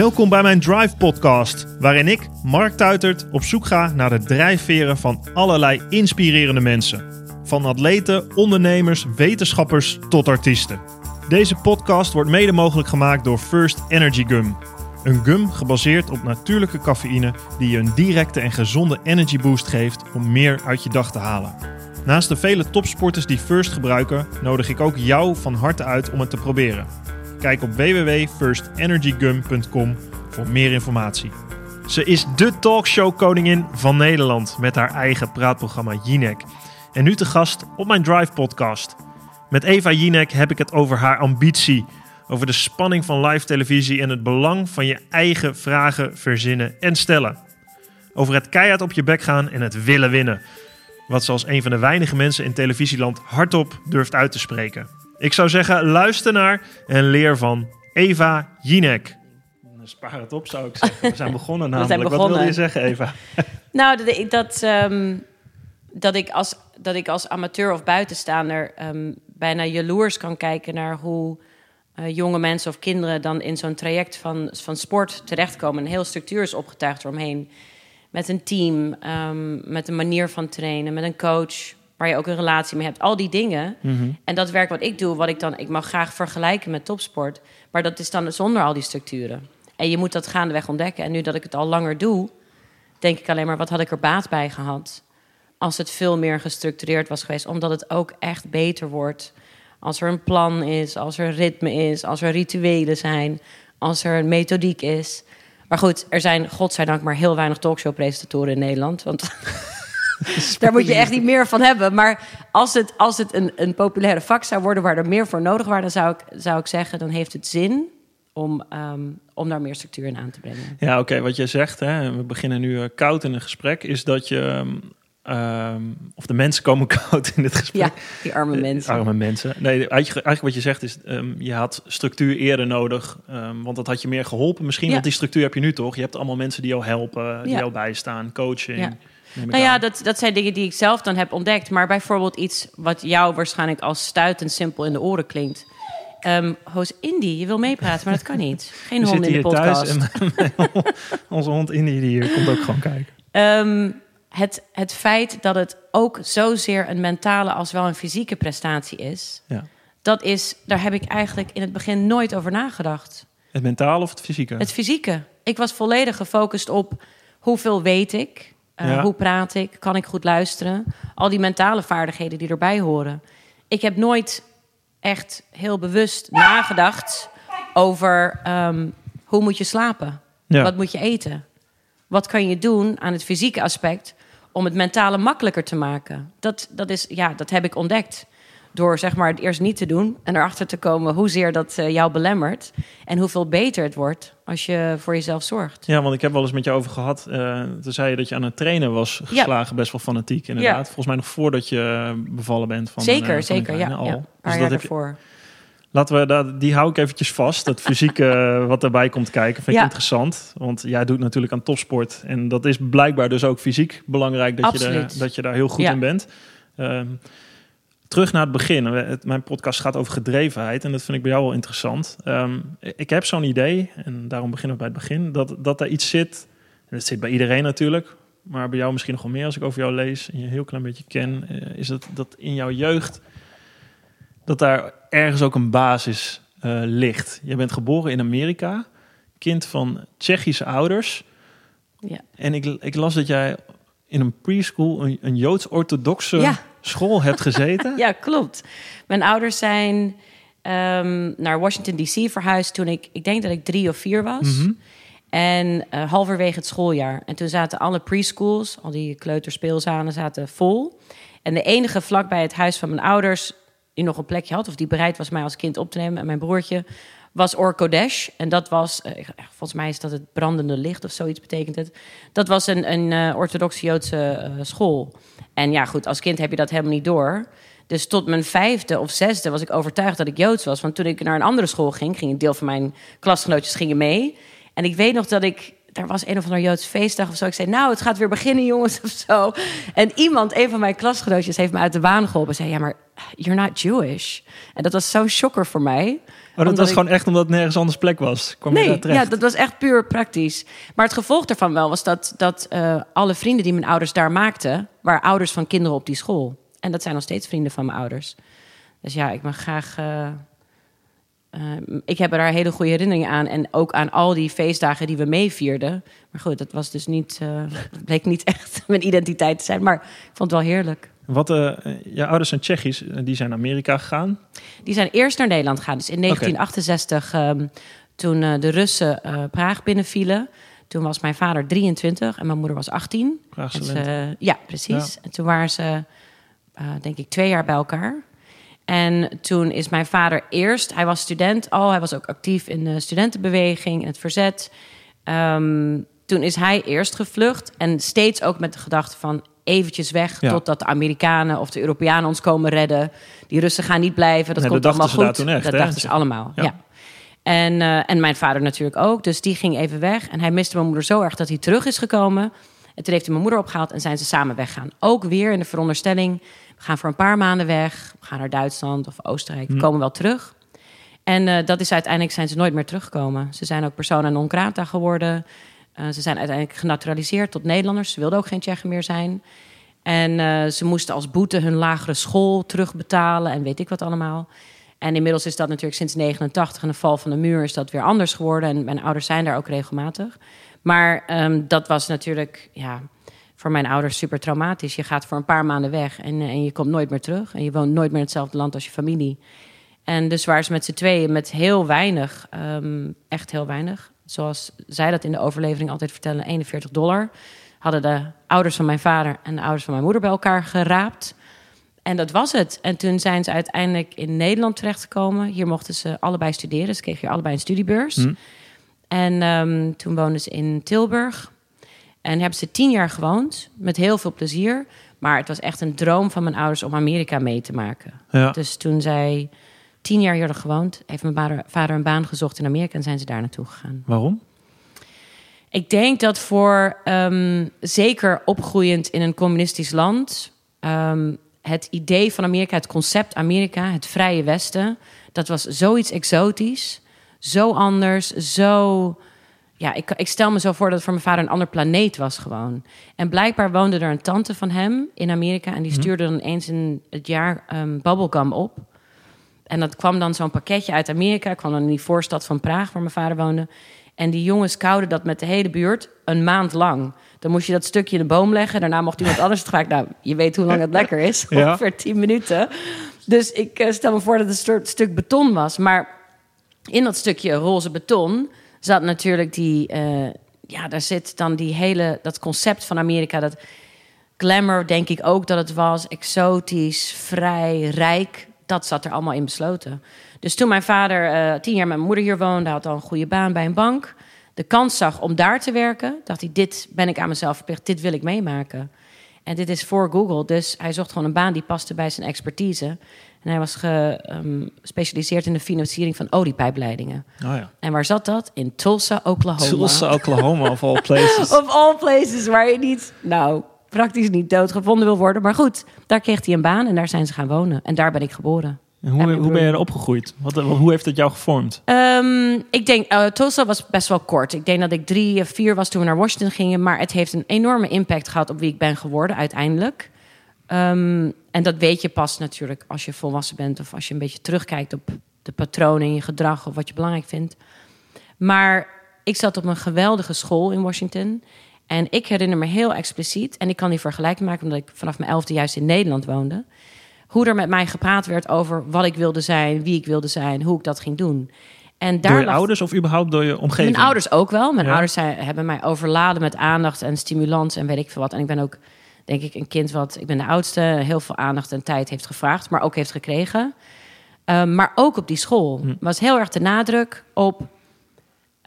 Welkom bij mijn Drive Podcast, waarin ik, Mark Tuitert, op zoek ga naar de drijfveren van allerlei inspirerende mensen. Van atleten, ondernemers, wetenschappers tot artiesten. Deze podcast wordt mede mogelijk gemaakt door First Energy Gum. Een gum gebaseerd op natuurlijke cafeïne die je een directe en gezonde energy boost geeft om meer uit je dag te halen. Naast de vele topsporters die First gebruiken, nodig ik ook jou van harte uit om het te proberen. Kijk op www.firstenergygum.com voor meer informatie. Ze is de talkshow-koningin van Nederland met haar eigen praatprogramma Jinek. En nu te gast op mijn Drive podcast. Met Eva Jinek heb ik het over haar ambitie, over de spanning van live televisie en het belang van je eigen vragen verzinnen en stellen. Over het keihard op je bek gaan en het willen winnen. Wat ze als een van de weinige mensen in televisieland hardop durft uit te spreken. Ik zou zeggen, luister naar en leer van Eva Jinek. Spaar het op, zou ik zeggen. We zijn begonnen namelijk. zijn begonnen. Wat wil je zeggen, Eva? Nou, dat, ik- dat, ehm, dat, ik als, dat ik als amateur of buitenstaander ehm, bijna jaloers kan kijken naar hoe eh, jonge mensen of kinderen dan in zo'n traject van, van sport terechtkomen. Een heel structuur is opgetuigd eromheen. Met een team, ehm, met een manier van trainen, met een coach waar je ook een relatie mee hebt. Al die dingen. En dat werk wat ik doe, wat ik dan, ik mag graag vergelijken met topsport. Maar dat is dan zonder al die structuren. En je moet dat gaandeweg ontdekken. En nu dat ik het al langer doe, denk ik alleen maar, wat had ik er baat bij gehad? Als het veel meer gestructureerd was geweest. Omdat het ook echt beter wordt. Als er een plan is, als er ritme is, als er rituelen zijn, als er een methodiek is. Maar goed, er zijn godzijdank maar heel weinig talkshow-presentatoren in Nederland. Want daar moet je echt niet meer van hebben. Maar als het, als het een, een populaire vak zou worden waar er meer voor nodig was, dan zou ik, zou ik zeggen, dan heeft het zin om, ehm, om daar meer structuur in aan te brengen. Ja, oké. wat jij zegt, hè, we beginnen nu eh, koud in een gesprek, is dat je, ehm, ehm, of de mensen komen koud in dit gesprek. Ja, die arme Eh, mensen. Arme mensen. Nee, eigenlijk, eigenlijk wat je zegt is, je had structuur eerder nodig, want dat had je meer geholpen. Misschien, Ja. want die structuur heb je nu toch? Je hebt allemaal mensen die jou helpen, die Ja. jou bijstaan, coaching. Nou ja, dat, dat zijn dingen die ik zelf dan heb ontdekt. Maar bijvoorbeeld iets wat jou waarschijnlijk als stuitend simpel in de oren klinkt. Ehm Hoos Indy, je wil meepraten, maar dat kan niet. Geen hond in de podcast. en onze hond Indy die hier komt ook gewoon kijken. Ehm, het, het feit dat het ook zozeer een mentale als wel een fysieke prestatie is... Ja. dat is, daar heb ik eigenlijk in het begin nooit over nagedacht. Het mentale of het fysieke? Het fysieke. Ik was volledig gefocust op hoeveel weet ik, eh, Ja. hoe praat ik, kan ik goed luisteren. Al die mentale vaardigheden die erbij horen. Ik heb nooit echt heel bewust nagedacht over ehm, hoe moet je slapen, Ja. wat moet je eten, wat kan je doen aan het fysieke aspect om het mentale makkelijker te maken. Dat, dat, is, ja, dat heb ik ontdekt. Door zeg maar, het eerst niet te doen en erachter te komen hoezeer dat eh, jou belemmert. En hoeveel beter het wordt als je voor jezelf zorgt. Ja, want ik heb wel eens met je over gehad. eh toen zei je dat je aan het trainen was geslagen, best wel fanatiek inderdaad. Ja. Volgens mij nog voordat je bevallen bent van zeker, eh, van zeker. Ja, ja. al. Een Dus paar dat heb je, laten we dat, die hou ik eventjes vast. Dat fysieke eh, wat erbij komt kijken, vind ik Ja. interessant. Want jij doet natuurlijk aan topsport. En dat is blijkbaar dus ook fysiek belangrijk dat, je, Absoluut. dat je daar heel goed Ja. in bent. Ehm, terug naar het begin. Het, mijn podcast gaat over gedrevenheid. En dat vind ik bij jou wel interessant. Ehm, ik heb zo'n idee, en daarom beginnen we bij het begin, dat, dat er iets zit. En dat zit bij iedereen natuurlijk. Maar bij jou misschien nog wel meer als ik over jou lees en je een heel klein beetje ken. eh, is het dat in jouw jeugd dat daar ergens ook een basis eh, ligt. Je bent geboren in Amerika, kind van Tsjechische ouders. Ja. En ik, ik las dat jij in een preschool, een, een Joods-orthodoxe Ja. School hebt gezeten. Ja, klopt. Mijn ouders zijn ehm, naar Washington D.C. verhuisd toen ik, ik denk dat ik drie of vier was. Mhm. En eh, halverwege het schooljaar. En toen zaten alle preschools, al die kleuterspeelzalen, zaten vol. En de enige vlak bij het huis van mijn ouders die nog een plekje had, of die bereid was mij als kind op te nemen en mijn broertje, was Or Kodesh. En dat was, eh, volgens mij is dat het brandende licht of zoiets betekent het. Dat was een, een uh, orthodoxe Joodse eh, school. En ja, goed, als kind heb je dat helemaal niet door. Dus tot mijn vijfde of zesde was ik overtuigd dat ik Joods was. Want toen ik naar een andere school ging, ging een deel van mijn klasgenootjes gingen mee. En ik weet nog dat ik er was een of ander Joods feestdag of zo. Ik zei, nou, het gaat weer beginnen, jongens, of zo. En iemand, een van mijn klasgenootjes, heeft me uit de baan geholpen. Zei, ja, maar you're not Jewish. En dat was zo'n shocker voor mij. Maar dat was gewoon echt omdat het nergens anders plek was? Kwam nee, ja, dat was echt puur praktisch. Maar het gevolg daarvan wel was dat, dat uh, alle vrienden die mijn ouders daar maakten... waren ouders van kinderen op die school. En dat zijn nog steeds vrienden van mijn ouders. Dus ja, ik mag graag... Uh, uh, ik heb er daar hele goede herinneringen aan. En ook aan al die feestdagen die we meevierden. Maar goed, dat was dus niet. Dat bleek niet echt mijn identiteit te zijn. Maar ik vond het wel heerlijk. Wat, uh, je ouders zijn Tsjechisch, die zijn naar Amerika gegaan? Die zijn eerst naar Nederland gegaan. Dus in 1968, okay. um, toen de Russen Praag binnenvielen. Toen was mijn vader 23 en mijn moeder was 18. Ze, ja, precies. Ja. En toen waren ze, denk ik, twee jaar bij elkaar. En toen is mijn vader eerst, hij was student al, hij was ook actief in de studentenbeweging, in het verzet. Um, toen is hij eerst gevlucht en steeds ook met de gedachte van eventjes weg ja. totdat de Amerikanen of de Europeanen ons komen redden. Die Russen gaan niet blijven, dat nee, komt dat allemaal goed. Toen echt, dat hè? dachten ze allemaal, ja. ja. En, uh, en mijn vader natuurlijk ook, dus die ging even weg. En hij miste mijn moeder zo erg dat hij terug is gekomen. En toen heeft hij mijn moeder opgehaald en zijn ze samen weggaan. Ook weer in de veronderstelling we gaan voor een paar maanden weg. We gaan naar Duitsland of Oostenrijk. We komen wel terug. En uh, dat is uiteindelijk zijn ze nooit meer teruggekomen. Ze zijn ook persona non grata geworden. Uh, ze zijn uiteindelijk genaturaliseerd tot Nederlanders. Ze wilden ook geen Tsjechen meer zijn. En uh, ze moesten als boete hun lagere school terugbetalen en weet ik wat allemaal. En inmiddels is dat natuurlijk sinds 89 en de val van de muur is dat weer anders geworden. En mijn ouders zijn daar ook regelmatig. Maar um, dat was natuurlijk, ja, voor mijn ouders super traumatisch. Je gaat voor een paar maanden weg en, en je komt nooit meer terug. En je woont nooit meer in hetzelfde land als je familie. En dus waren ze met z'n tweeën met heel weinig, um, echt heel weinig. Zoals zij dat in de overlevering altijd vertellen, 41 dollar. Hadden de ouders van mijn vader en de ouders van mijn moeder bij elkaar geraapt. En dat was het. En toen zijn ze uiteindelijk in Nederland terechtgekomen. Hier mochten ze allebei studeren. Ze kregen hier allebei een studiebeurs. Hm. En um, toen woonden ze in Tilburg. En hebben ze tien jaar gewoond, met heel veel plezier. Maar het was echt een droom van mijn ouders om Amerika mee te maken. Ja. Dus toen zij tien jaar hier gewoond, heeft mijn vader een baan gezocht in Amerika en zijn ze daar naartoe gegaan. Waarom? Ik denk dat voor um, zeker opgroeiend in een communistisch land, um, het idee van Amerika, het concept Amerika, het vrije Westen, dat was zoiets exotisch, zo anders, zo ja, ik, ik, stel me zo voor dat het voor mijn vader een ander planeet was gewoon. En blijkbaar woonde er een tante van hem in Amerika... en die stuurde dan eens in het jaar um, bubblegum op. En dat kwam dan zo'n pakketje uit Amerika. kwam dan in die voorstad van Praag, waar mijn vader woonde. En die jongens kouden dat met de hele buurt een maand lang. Dan moest je dat stukje in de boom leggen. Daarna mocht iemand anders het vaak... Nou, je weet hoe lang het lekker is. Ja. Ongeveer tien minuten. Dus ik uh, stel me voor dat het een stuk beton was. Maar in dat stukje roze beton zat natuurlijk die. Uh, ja, daar zit dan die hele. dat concept van Amerika. Dat glamour, denk ik ook dat het was. Exotisch, vrij, rijk. Dat zat er allemaal in besloten. Dus toen mijn vader uh, tien jaar met mijn moeder hier woonde, had al een goede baan bij een bank. De kans zag om daar te werken, dacht hij: dit ben ik aan mezelf verplicht, dit wil ik meemaken. En dit is voor Google, dus hij zocht gewoon een baan die paste bij zijn expertise. En hij was gespecialiseerd um, in de financiering van oliepijpleidingen. Oh ja. En waar zat dat? In Tulsa, Oklahoma. Tulsa, Oklahoma, of all places. of all places, waar je niet, nou, praktisch niet doodgevonden wil worden. Maar goed, daar kreeg hij een baan en daar zijn ze gaan wonen. En daar ben ik geboren. En hoe, hoe ben je er opgegroeid? Wat, hoe heeft het jou gevormd? Um, ik denk, uh, Tulsa was best wel kort. Ik denk dat ik drie of vier was toen we naar Washington gingen. Maar het heeft een enorme impact gehad op wie ik ben geworden uiteindelijk. Um, en dat weet je pas natuurlijk als je volwassen bent of als je een beetje terugkijkt op de patronen in je gedrag of wat je belangrijk vindt. Maar ik zat op een geweldige school in Washington. En ik herinner me heel expliciet, en ik kan die vergelijking maken omdat ik vanaf mijn elfde juist in Nederland woonde, hoe er met mij gepraat werd over wat ik wilde zijn, wie ik wilde zijn, hoe ik dat ging doen. En daar door je lag... ouders of überhaupt door je omgeving? Mijn ouders ook wel. Mijn Ja. ouders zijn, hebben mij overladen met aandacht en stimulans en weet ik veel wat. En ik ben ook, denk ik, een kind wat... Ik ben de oudste, heel veel aandacht en tijd heeft gevraagd, maar ook heeft gekregen. Ehm, maar ook op die school Hm. was heel erg de nadruk op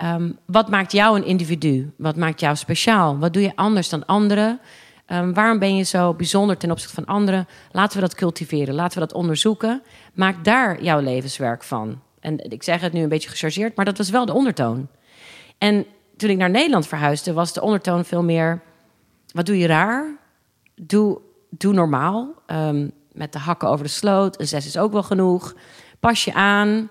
ehm, wat maakt jou een individu? Wat maakt jou speciaal? Wat doe je anders dan anderen? Ehm, waarom ben je zo bijzonder ten opzichte van anderen? Laten we dat cultiveren, laten we dat onderzoeken. Maak daar jouw levenswerk van. En ik zeg het nu een beetje gechargeerd, maar dat was wel de ondertoon. En toen ik naar Nederland verhuisde, was de ondertoon veel meer: wat doe je raar? Doe, doe normaal. Ehm, met de hakken over de sloot. Een zes is ook wel genoeg. Pas je aan.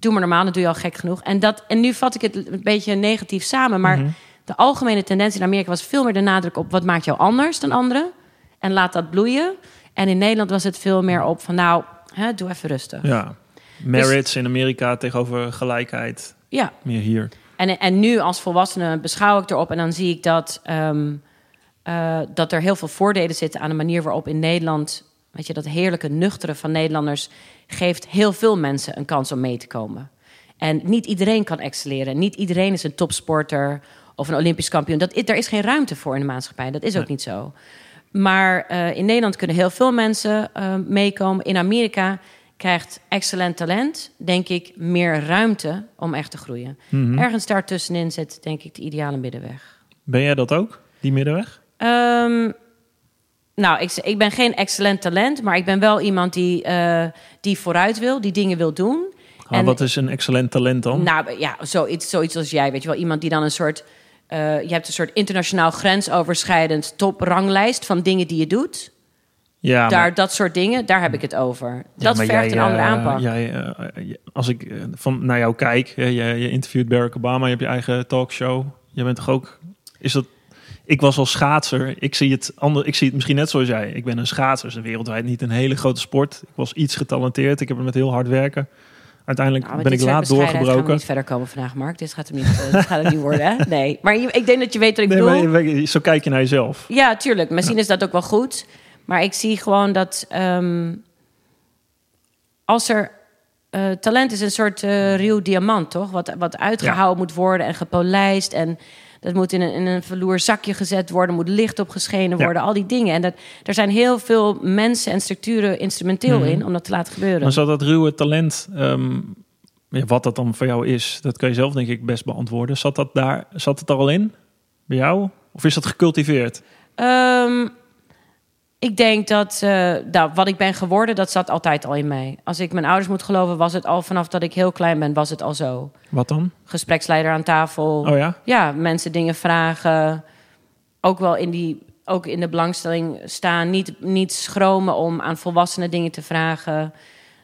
Doe maar normaal, dan doe je al gek genoeg. En, dat, en nu vat ik het een beetje negatief samen. Maar de algemene tendens in Amerika was veel meer de nadruk op wat maakt jou anders dan anderen. En laat dat bloeien. En in Nederland was het veel meer op van nou, hè, doe even rustig. Ja. Marriage in Amerika tegenover gelijkheid. Ja. Meer hier. En, en nu als volwassene beschouw ik erop en dan zie ik dat, ehm, eh, dat er heel veel voordelen zitten aan de manier waarop in Nederland, weet je, dat heerlijke nuchtere van Nederlanders geeft heel veel mensen een kans om mee te komen. En niet iedereen kan excelleren. Niet iedereen is een topsporter of een Olympisch kampioen. Dat, daar is geen ruimte voor in de maatschappij. Dat is ook Nee. niet zo. Maar eh, in Nederland kunnen heel veel mensen eh, meekomen. In Amerika krijgt excellent talent, denk ik, meer ruimte om echt te groeien. Mhm. Ergens daartussenin zit, denk ik, de ideale middenweg. Ben jij dat ook? Die middenweg? Ehm, nou, ik, ik ben geen excellent talent, maar ik ben wel iemand die, eh, die vooruit wil, die dingen wil doen. Ah, wat is een excellent talent dan? Nou ja, zoiets, zoiets als jij, weet je wel. Iemand die dan een soort... eh, je hebt een soort internationaal grensoverschrijdend topranglijst van dingen die je doet. ja, maar- daar, dat soort dingen, daar heb ik het over. Ja, dat vergt jij, een andere eh, aanpak. Jij, als ik van naar jou kijk, je, je interviewt Barack Obama, je hebt je eigen talkshow. Je bent toch ook. Is dat. Ik was als schaatser. Ik zie het ander, Ik zie het misschien net zoals jij. Ik ben een schaatser. Is wereldwijd niet een hele grote sport. Ik was iets getalenteerd. Ik heb het met heel hard werken. Uiteindelijk Nou, ben ik dit laat bescheidenheid gaan we doorgebroken. niet verder komen vandaag, Mark. Dit gaat hem niet, eh, dit gaat het niet worden, hè? Nee. Maar ik denk dat je weet wat ik Nee, bedoel. maar zo kijk je naar jezelf. Ja, tuurlijk. Misschien is dat ook wel goed. Maar ik zie gewoon dat ehm, als er eh, talent is een soort eh ruw diamant, toch? Wat, wat uitgehouden moet worden en gepolijst. En dat moet in een, in een verloer zakje gezet worden, moet licht opgeschenen Ja. worden, al die dingen. En dat, er zijn heel veel mensen en structuren instrumenteel Mhm. in om dat te laten gebeuren. Maar zat dat ruwe talent, ehm, ja, wat dat dan voor jou is, dat kan je zelf denk ik best beantwoorden. Zat, dat daar, zat het er al in bij jou? Of is dat gecultiveerd? Ehm, ik denk dat eh, nou, wat ik ben geworden, dat zat altijd al in mij. Als ik mijn ouders moet geloven, was het al vanaf dat ik heel klein ben, was het al zo. Wat dan? Gespreksleider aan tafel. Oh ja? Ja, mensen dingen vragen. Ook wel in, die, ook in de belangstelling staan. Niet, niet schromen om aan volwassenen dingen te vragen.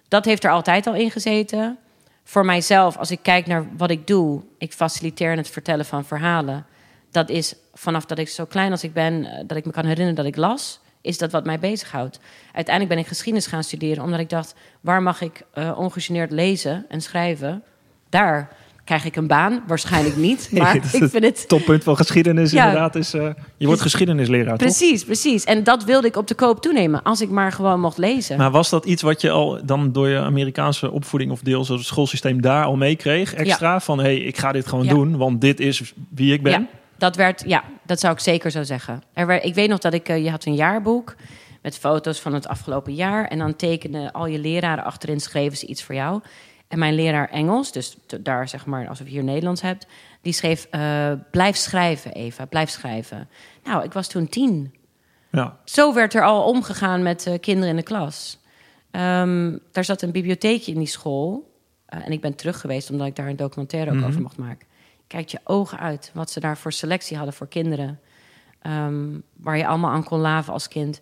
Dat heeft er altijd al in gezeten. Voor mijzelf, als ik kijk naar wat ik doe, ik faciliteer het vertellen van verhalen. Dat is vanaf dat ik zo klein als ik ben, eh, dat ik me kan herinneren dat ik las, is dat wat mij bezighoudt. Uiteindelijk ben ik geschiedenis gaan studeren, omdat ik dacht, waar mag ik eh, ongegeneerd lezen en schrijven? Daar krijg ik een baan, waarschijnlijk niet. Maar ik vind het Toppunt van geschiedenis Ja. inderdaad is... eh, je wordt geschiedenisleraar, toch? Precies, precies. En dat wilde ik op de koop toenemen. Als ik maar gewoon mocht lezen. Maar was dat iets wat je al dan door je Amerikaanse opvoeding of deels het schoolsysteem daar al meekreeg? Extra van, hé, hey, ik ga dit gewoon Ja. doen, want dit is wie ik ben. Dat werd, ja, dat zou ik zeker zo zeggen. Er werd, ik weet nog dat ik, eh, je had een jaarboek met foto's van het afgelopen jaar. En dan tekenen al je leraren achterin, schreven ze iets voor jou. En mijn leraar Engels, dus daar zeg maar alsof je hier Nederlands hebt, die schreef: eh, Blijf schrijven, Eva, blijf schrijven. Nou, ik was toen tien. Ja. Zo werd er al omgegaan met eh, kinderen in de klas. Ehm, daar zat een bibliotheekje in die school. En ik ben terug geweest omdat ik daar een documentaire ook Mhm. over mocht maken. Kijk je ogen uit wat ze daar voor selectie hadden voor kinderen. Ehm, waar je allemaal aan kon laven als kind.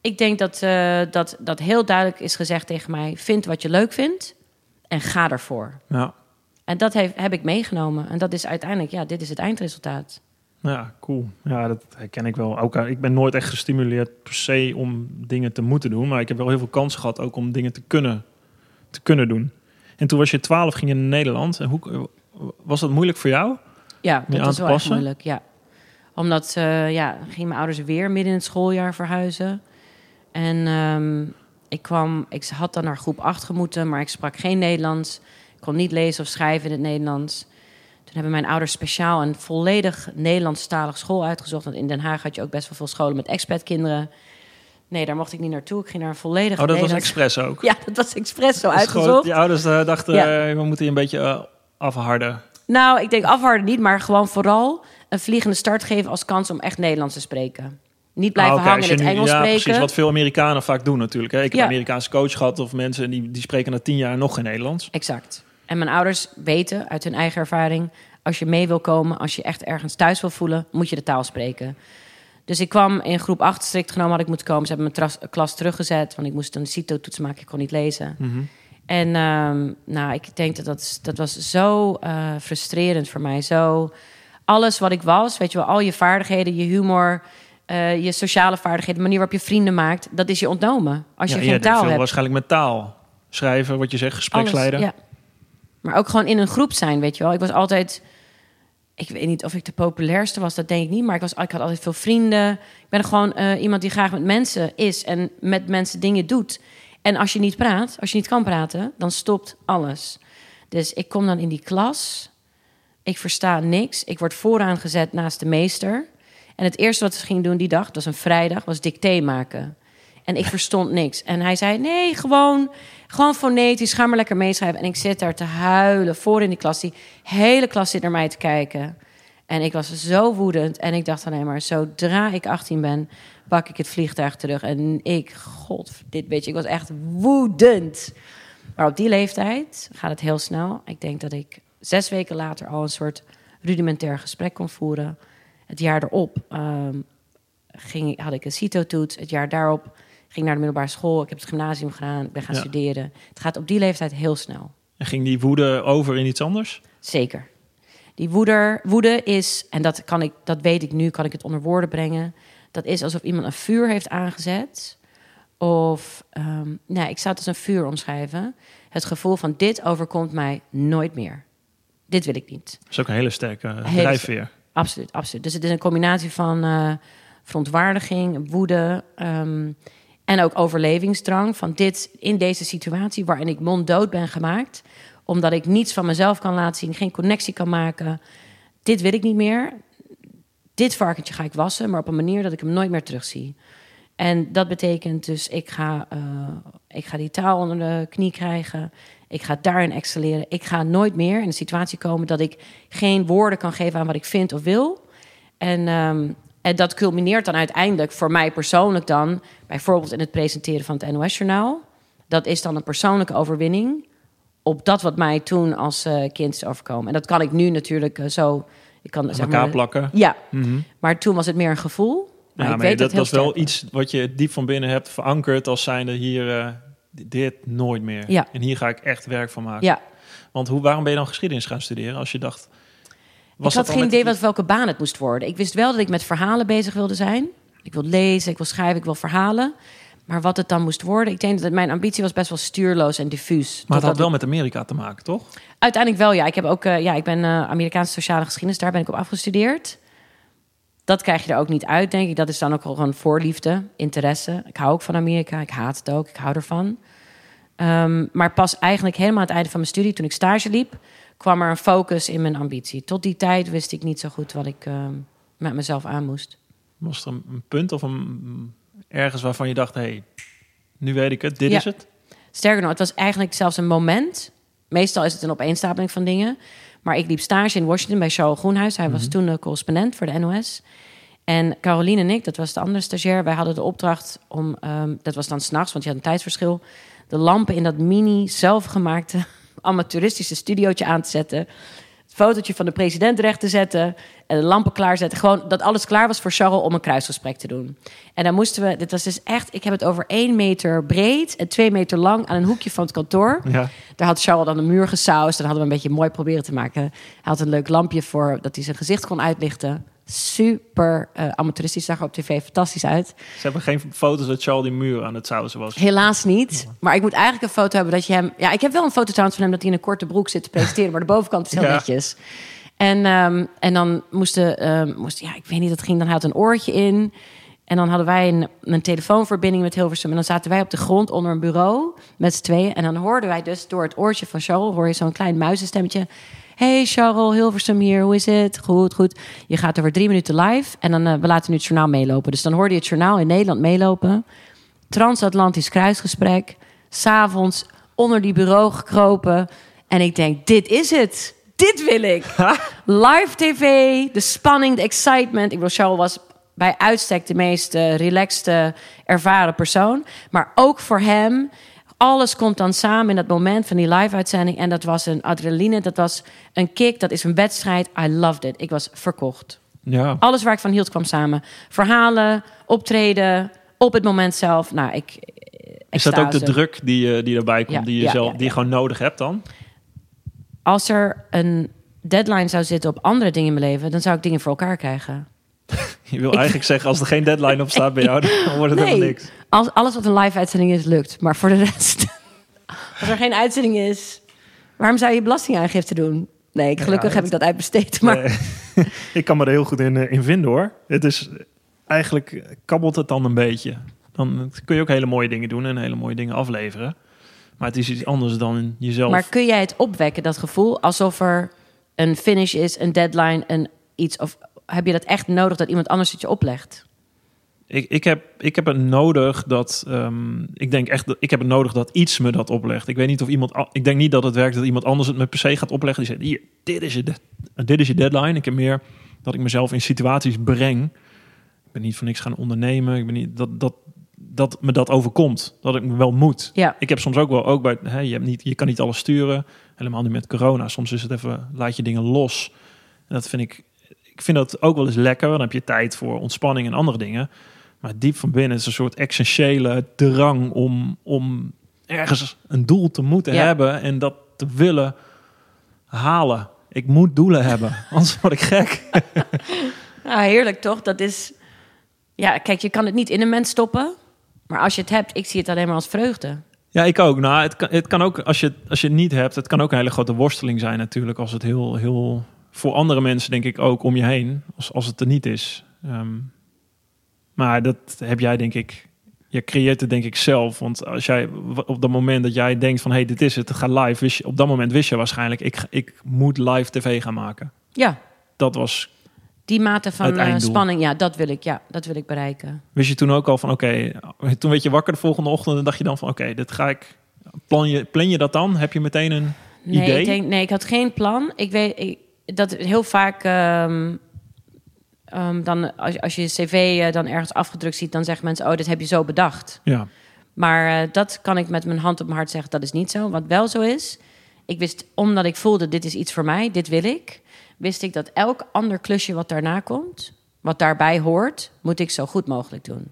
Ik denk dat, eh, dat, dat heel duidelijk is gezegd tegen mij: vind wat je leuk vindt en ga ervoor. Ja. En dat heeft, heb ik meegenomen. En dat is uiteindelijk, ja, dit is het eindresultaat. ja, cool. Ja, dat herken ik wel. Ook, eh, ik ben nooit echt gestimuleerd per se om dingen te moeten doen. Maar ik heb wel heel veel kansen gehad ook om dingen te kunnen, te kunnen doen. En toen was je twaalf, ging je naar Nederland. En hoe, was dat moeilijk voor jou? Ja, dat was wel echt moeilijk. Ja. Omdat eh ja, gingen mijn ouders weer midden in het schooljaar verhuizen. En ehm, ik kwam, ik had dan naar groep 8 gemoeten, maar ik sprak geen Nederlands. Ik kon niet lezen of schrijven in het Nederlands. Toen hebben mijn ouders speciaal een volledig Nederlandstalig school uitgezocht. Want in Den Haag had je ook best wel veel scholen met expatkinderen. Nee, daar mocht ik niet naartoe. Ik ging naar een volledige Oh, dat was Nederlandse- expres ook. Ja, dat was expres zo Dat is gewoon- uitgezocht. Die ouders eh, dachten, Ja. eh, we moeten je een beetje afharden. Nou, ik denk afharden niet, maar gewoon vooral een vliegende start geven als kans om echt Nederlands te spreken. Niet blijven Ah, hangen in het Engels ja, spreken. precies. Wat veel Amerikanen vaak doen natuurlijk. Hè. Ik heb Ja. een Amerikaanse coach gehad of mensen die, die spreken na tien jaar nog geen Nederlands. Exact. En mijn ouders weten uit hun eigen ervaring... als je mee wil komen, als je echt ergens thuis wil voelen... moet je de taal spreken. Dus ik kwam in groep 8, strikt genomen had ik moeten komen. Ze hebben mijn klas teruggezet, want ik moest een CITO-toets maken. Ik kon niet lezen. En ehm, nou, ik denk dat dat, dat was zo eh, frustrerend voor mij. Zo alles wat ik was, weet je wel, al je vaardigheden, je humor... eh, je sociale vaardigheden, de manier waarop je vrienden maakt... dat is je ontnomen als je Ja, geen taal hebt. waarschijnlijk met taal. Schrijven, wat je zegt, gespreksleider. Alles, ja. Maar ook gewoon in een groep zijn, weet je wel. Ik was altijd... Ik weet niet of ik de populairste was, dat denk ik niet. Maar ik, was, ik had altijd veel vrienden. Ik ben gewoon eh, iemand die graag met mensen is en met mensen dingen doet. En als je niet praat, als je niet kan praten, dan stopt alles. Dus ik kom dan in die klas. Ik versta niks. Ik word vooraan gezet naast de meester. En het eerste wat ze ging doen die dag, het was een vrijdag, was dicté maken. En ik verstond niks. En hij zei: Nee, gewoon, gewoon fonetisch, ga maar lekker meeschrijven. En ik zit daar te huilen voor in die klas. Die hele klas zit naar mij te kijken. En ik was zo woedend. En ik dacht alleen maar: zodra ik 18 ben, pak ik het vliegtuig terug. En ik, god, dit weet je, ik was echt woedend. Maar op die leeftijd gaat het heel snel. Ik denk dat ik zes weken later al een soort rudimentair gesprek kon voeren. Het jaar erop ehm, ging, had ik een CITO-toets. Het jaar daarop ging ik naar de middelbare school. Ik heb het gymnasium gedaan. Ik ben gaan Ja. studeren. Het gaat op die leeftijd heel snel. En ging die woede over in iets anders? Zeker. Die woede, woede is, en dat, kan ik, dat weet ik nu, kan ik het onder woorden brengen. Dat is alsof iemand een vuur heeft aangezet. Of, ehm nou, ik zou het als een vuur omschrijven. Het gevoel van dit overkomt mij nooit meer. Dit wil ik niet. Dat is ook een hele sterke Hele drijfveer. Absoluut, absoluut. Dus het is een combinatie van eh, verontwaardiging, woede ehm, en ook overlevingsdrang. Van dit in deze situatie waarin ik monddood ben gemaakt, omdat ik niets van mezelf kan laten zien, geen connectie kan maken. Dit wil ik niet meer. Dit varkentje ga ik wassen, maar op een manier dat ik hem nooit meer terugzie. En dat betekent dus, ik ga, eh, ik ga die taal onder de knie krijgen. Ik ga daarin excelleren. Ik ga nooit meer in een situatie komen dat ik geen woorden kan geven aan wat ik vind of wil. En, ehm, en dat culmineert dan uiteindelijk voor mij persoonlijk dan, bijvoorbeeld in het presenteren van het NOS-journaal. Dat is dan een persoonlijke overwinning op dat wat mij toen als eh, kind is overkomen. En dat kan ik nu natuurlijk eh, zo. Ik kan, zeg elkaar maar, plakken. Ja, Mhm. maar toen was het meer een gevoel. Maar Ja, ik maar weet dat was wel sterk iets wat je diep van binnen hebt verankerd als zijnde hier, eh, dit nooit meer. Ja. En hier ga ik echt werk van maken. Ja, Want hoe, waarom ben je dan geschiedenis gaan studeren als je dacht... ik had geen idee wat, welke baan het moest worden. Ik wist wel dat ik met verhalen bezig wilde zijn. Ik wil lezen, ik wil schrijven, ik wil verhalen. Maar wat het dan moest worden, ik denk dat mijn ambitie was best wel stuurloos en diffuus. Maar het had wel met Amerika te maken, toch? Uiteindelijk wel, ja. Ik heb ook, eh, ja, ik ben eh, Amerikaanse sociale geschiedenis, daar ben ik op afgestudeerd. Dat krijg je er ook niet uit, denk ik. Dat is dan ook gewoon voorliefde, interesse. Ik hou ook van Amerika, ik haat het ook, ik hou ervan. Ehm, maar pas eigenlijk helemaal aan het einde van mijn studie, toen ik stage liep, kwam er een focus in mijn ambitie. Tot die tijd wist ik niet zo goed wat ik ehm, met mezelf aan moest. Was er een punt of een, ergens waarvan je dacht... hé, hey, nu weet ik het, dit Ja. is het? Sterker nog, het was eigenlijk zelfs een moment. Meestal is het een opeenstapeling van dingen. Maar ik liep stage in Washington bij Charles Groenhuis. Hij was toen de correspondent voor de NOS. En Caroline en ik, dat was de andere stagiair... wij hadden de opdracht om... ehm, dat was dan s'nachts, want je had een tijdsverschil... de lampen in dat mini, zelfgemaakte, amateuristische studiootje aan te zetten... het fotootje van de president recht te zetten... en de lampen klaarzetten. Gewoon dat alles klaar was voor Charles om een kruisgesprek te doen. En dan moesten we... Dit was dus echt... Ik heb het over één meter breed en twee meter lang... aan een hoekje van het kantoor. Ja. Daar had Charles dan de muur gesausd. Dan hadden we een beetje mooi proberen te maken. Hij had een leuk lampje voor dat hij zijn gezicht kon uitlichten. Super eh, amateuristisch, zag er op tv fantastisch uit. Ze hebben geen foto's dat Charles die muur aan het sausen was. Helaas niet. Maar ik moet eigenlijk een foto hebben dat je hem... Ja, ik heb wel een foto trouwens van hem dat hij in een korte broek zit te presenteren. Maar de bovenkant is heel Ja. netjes. En, ehm, en dan moesten... moest, ja, ik weet niet, dat ging dan had een oortje in. En dan hadden wij een, een telefoonverbinding met Hilversum. En dan zaten wij op de grond onder een bureau met z'n tweeën. En dan hoorden wij dus door het oortje van Charles... hoor je zo'n klein muizenstemmetje... Hey Charles, Hilversum hier, hoe is het? Goed, goed. Je gaat over drie minuten live en dan uh, we laten nu het journaal meelopen. Dus dan hoorde je het journaal in Nederland meelopen. transatlantisch kruisgesprek. S'avonds onder die bureau gekropen. En ik denk, dit is het. Dit wil ik. Live tv, de spanning, de excitement. Ik bedoel, Charles was bij uitstek de meest uh, relaxte, ervaren persoon. Maar ook voor hem, alles komt dan samen in dat moment van die live-uitzending. En dat was een adrenaline, dat was een kick, dat is een wedstrijd. I loved it. Ik was verkocht. Ja. Alles waar ik van hield kwam samen. Verhalen, optreden, op het moment zelf. Nou, ik. Is dat ook de druk die, eh, die erbij komt, Ja, die je, ja, zelf, ja, die je gewoon nodig hebt dan? Als er een deadline zou zitten op andere dingen in mijn leven, dan zou ik dingen voor elkaar krijgen. Je wil eigenlijk zeggen, als er geen deadline op staat bij jou, dan wordt het helemaal niks. Als, alles wat een live uitzending is, lukt. Maar voor de rest, als er geen uitzending is, waarom zou je belastingaangifte doen? Nee, ik- gelukkig Ja, heb ik dat uitbesteed. Maar Nee. ik kan me er heel goed in, eh, in vinden hoor. Het is eigenlijk eh, kabbelt het dan een beetje. Dan kun je ook hele mooie dingen doen en hele mooie dingen afleveren. Maar het is iets anders dan jezelf. Maar kun jij het opwekken, dat gevoel, alsof er een finish is, een deadline, een iets? Of heb je dat echt nodig dat iemand anders het je oplegt? Ik, ik, heb, ik heb het nodig dat. ehm, ik denk echt dat ik heb het nodig dat iets me dat oplegt. Ik weet niet of iemand. Ik denk niet dat het werkt dat iemand anders het me per se gaat opleggen. Die zegt: Hier, dit is je, dit is je deadline. Ik heb meer dat ik mezelf in situaties breng. Ik ben niet voor niks gaan ondernemen. Ik ben niet dat, dat, dat me dat overkomt. Dat ik me wel moet. Ja. Ik heb soms ook wel, ook bij, hè, je, hebt niet, je kan niet alles sturen. Helemaal niet met corona. Soms is het even, laat je dingen los. En dat vind ik, ik vind dat ook wel eens lekker. Dan heb je tijd voor ontspanning en andere dingen. Maar diep van binnen is een soort essentiële drang om, om ergens een doel te moeten Ja. hebben en dat te willen halen. Ik moet doelen hebben, anders word ik gek. Nou, heerlijk toch? Dat is. Ja, kijk, je kan het niet in een mens stoppen. Maar als je het hebt, ik zie het alleen maar als vreugde. Ja, ik ook. Nou, het kan, het kan ook, als je, als je het niet hebt, het kan ook een hele grote worsteling zijn natuurlijk. Als het heel, heel, voor andere mensen denk ik ook om je heen, als, als het er niet is. Ehm, maar dat heb jij denk ik, je creëert het denk ik zelf. Want als jij op dat moment dat jij denkt van, hé, hey, dit is het, het gaat live. Wist je, op dat moment wist je waarschijnlijk, ik, ik moet live tv gaan maken. Ja, Dat was, die mate van eh, spanning, ja, dat wil ik. Ja, dat wil ik bereiken. wist je toen ook al van, oké, toen werd je wakker de volgende ochtend en dacht je dan van, oké, dit ga ik, plan je, plan je dat dan? Heb je meteen een Nee, idee? ik denk, nee, ik had geen plan. Ik weet ik, dat heel vaak. ehm, ehm, dan, als, als je je cv eh, dan ergens afgedrukt ziet, dan zeggen mensen: Oh, dit heb je zo bedacht. Ja. Maar eh, dat kan ik met mijn hand op mijn hart zeggen, dat is niet zo. Wat wel zo is, ik wist, omdat ik voelde, dit is iets voor mij, dit wil ik... wist ik dat elk ander klusje wat daarna komt, wat daarbij hoort... moet ik zo goed mogelijk doen.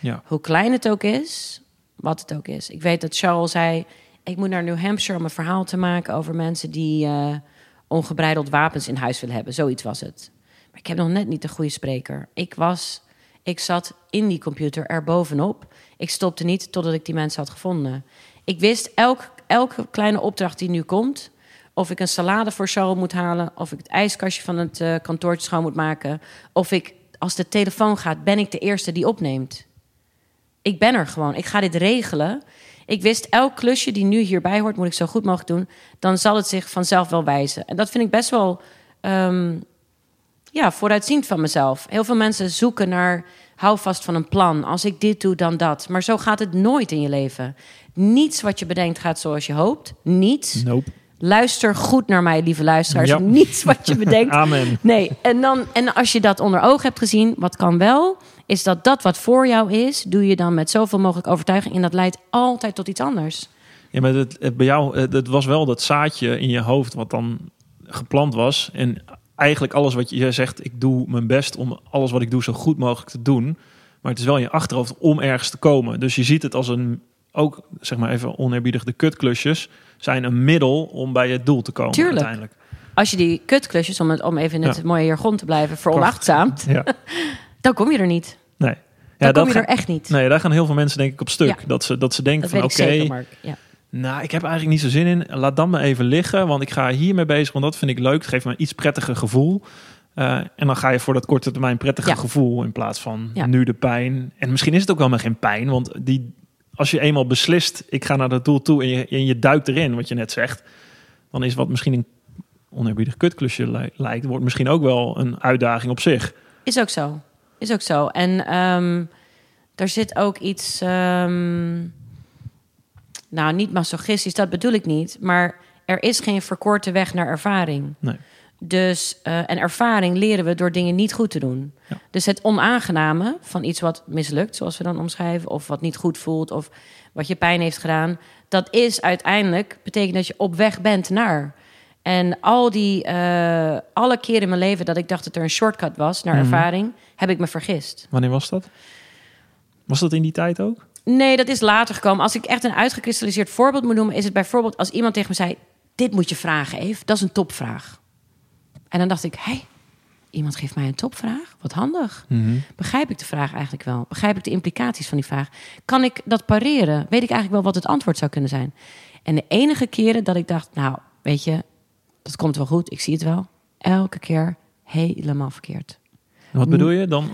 Ja. Hoe klein het ook is, wat het ook is. Ik weet dat Charles zei, ik moet naar New Hampshire... om een verhaal te maken over mensen die eh, ongebreideld wapens in huis willen hebben. Zoiets was het. Maar ik heb nog net niet de goede spreker. Ik was... Ik zat in die computer er bovenop. Ik stopte niet totdat ik die mensen had gevonden. Ik wist elk, elke kleine opdracht die nu komt... of ik een salade voor Charles moet halen... of ik het ijskastje van het eh, kantoortje schoon moet maken... of ik, als de telefoon gaat, ben ik de eerste die opneemt. Ik ben er gewoon. Ik ga dit regelen. Ik wist, elk klusje die nu hierbij hoort... moet ik zo goed mogelijk doen. Dan zal het zich vanzelf wel wijzen. En dat vind ik best wel... ehm, ja, vooruitziend van mezelf. Heel veel mensen zoeken naar hou vast van een plan. Als ik dit doe, dan dat. Maar zo gaat het nooit in je leven. Niets wat je bedenkt gaat zoals je hoopt. Niets. Nope. Luister goed naar mij, lieve luisteraars. Ja. Niets wat je bedenkt. Amen. Nee, en, dan, en als je dat onder ogen hebt gezien, wat kan wel, is dat dat wat voor jou is, doe je dan met zoveel mogelijk overtuiging. En dat leidt altijd tot iets anders. Ja, maar het, het, bij jou, het, was wel dat zaadje in je hoofd wat dan geplant was. En eigenlijk alles wat je, zegt, ik doe mijn best om alles wat ik doe zo goed mogelijk te doen. Maar het is wel in je achterhoofd om ergens te komen. Dus je ziet het als een, ook zeg maar even oneerbiedig, de kutklusjes zijn een middel om bij het doel te komen Tuurlijk. uiteindelijk. Als je die kutklusjes, om, het, om even in het Ja. mooie jargon te blijven, veronachtzaamt, Ja, dan kom je er niet. nee. Dan Ja, kom je er echt niet. Nee, daar gaan heel veel mensen denk ik op stuk. Ja. Dat, ze, dat ze denken dat van oké. Ja. Nou, ik heb eigenlijk niet zo zin in. Laat dan maar even liggen, want ik ga hiermee bezig, want dat vind ik leuk. Het geeft me een iets prettiger gevoel. Eh, en dan ga je voor dat korte termijn prettige Ja. gevoel in plaats van Ja. nu de pijn. En misschien is het ook wel maar geen pijn, want die, als je eenmaal beslist, ik ga naar dat doel toe en je, en je duikt erin, wat je net zegt, dan is wat misschien een oneerbiedig kutklusje li- lijkt, wordt misschien ook wel een uitdaging op zich. Is ook zo. Is ook zo. En ehm, er zit ook iets, ehm, nou niet masochistisch, dat bedoel ik niet, maar er is geen verkorte weg naar ervaring. Nee. Dus, eh, en ervaring leren we door dingen niet goed te doen. Ja. Dus het onaangename van iets wat mislukt, zoals we dan omschrijven, of wat niet goed voelt, of wat je pijn heeft gedaan, dat is uiteindelijk, betekent dat je op weg bent naar. En al die, eh, alle keren in mijn leven dat ik dacht dat er een shortcut was naar Mhm. ervaring, heb ik me vergist. Wanneer was dat? Was dat in die tijd ook? Nee, dat is later gekomen. Als ik echt een uitgekristalliseerd voorbeeld moet noemen, is het bijvoorbeeld als iemand tegen me zei: Dit moet je vragen, Eve. Dat is een topvraag. En dan dacht ik: Hé, iemand geeft mij een topvraag? Wat handig. Begrijp ik de vraag eigenlijk wel? Begrijp ik de implicaties van die vraag? Kan ik dat pareren? Weet ik eigenlijk wel wat het antwoord zou kunnen zijn? En de enige keren dat ik dacht: Nou, weet je, dat komt wel goed, ik zie het wel. Elke keer helemaal verkeerd. Wat bedoel je dan?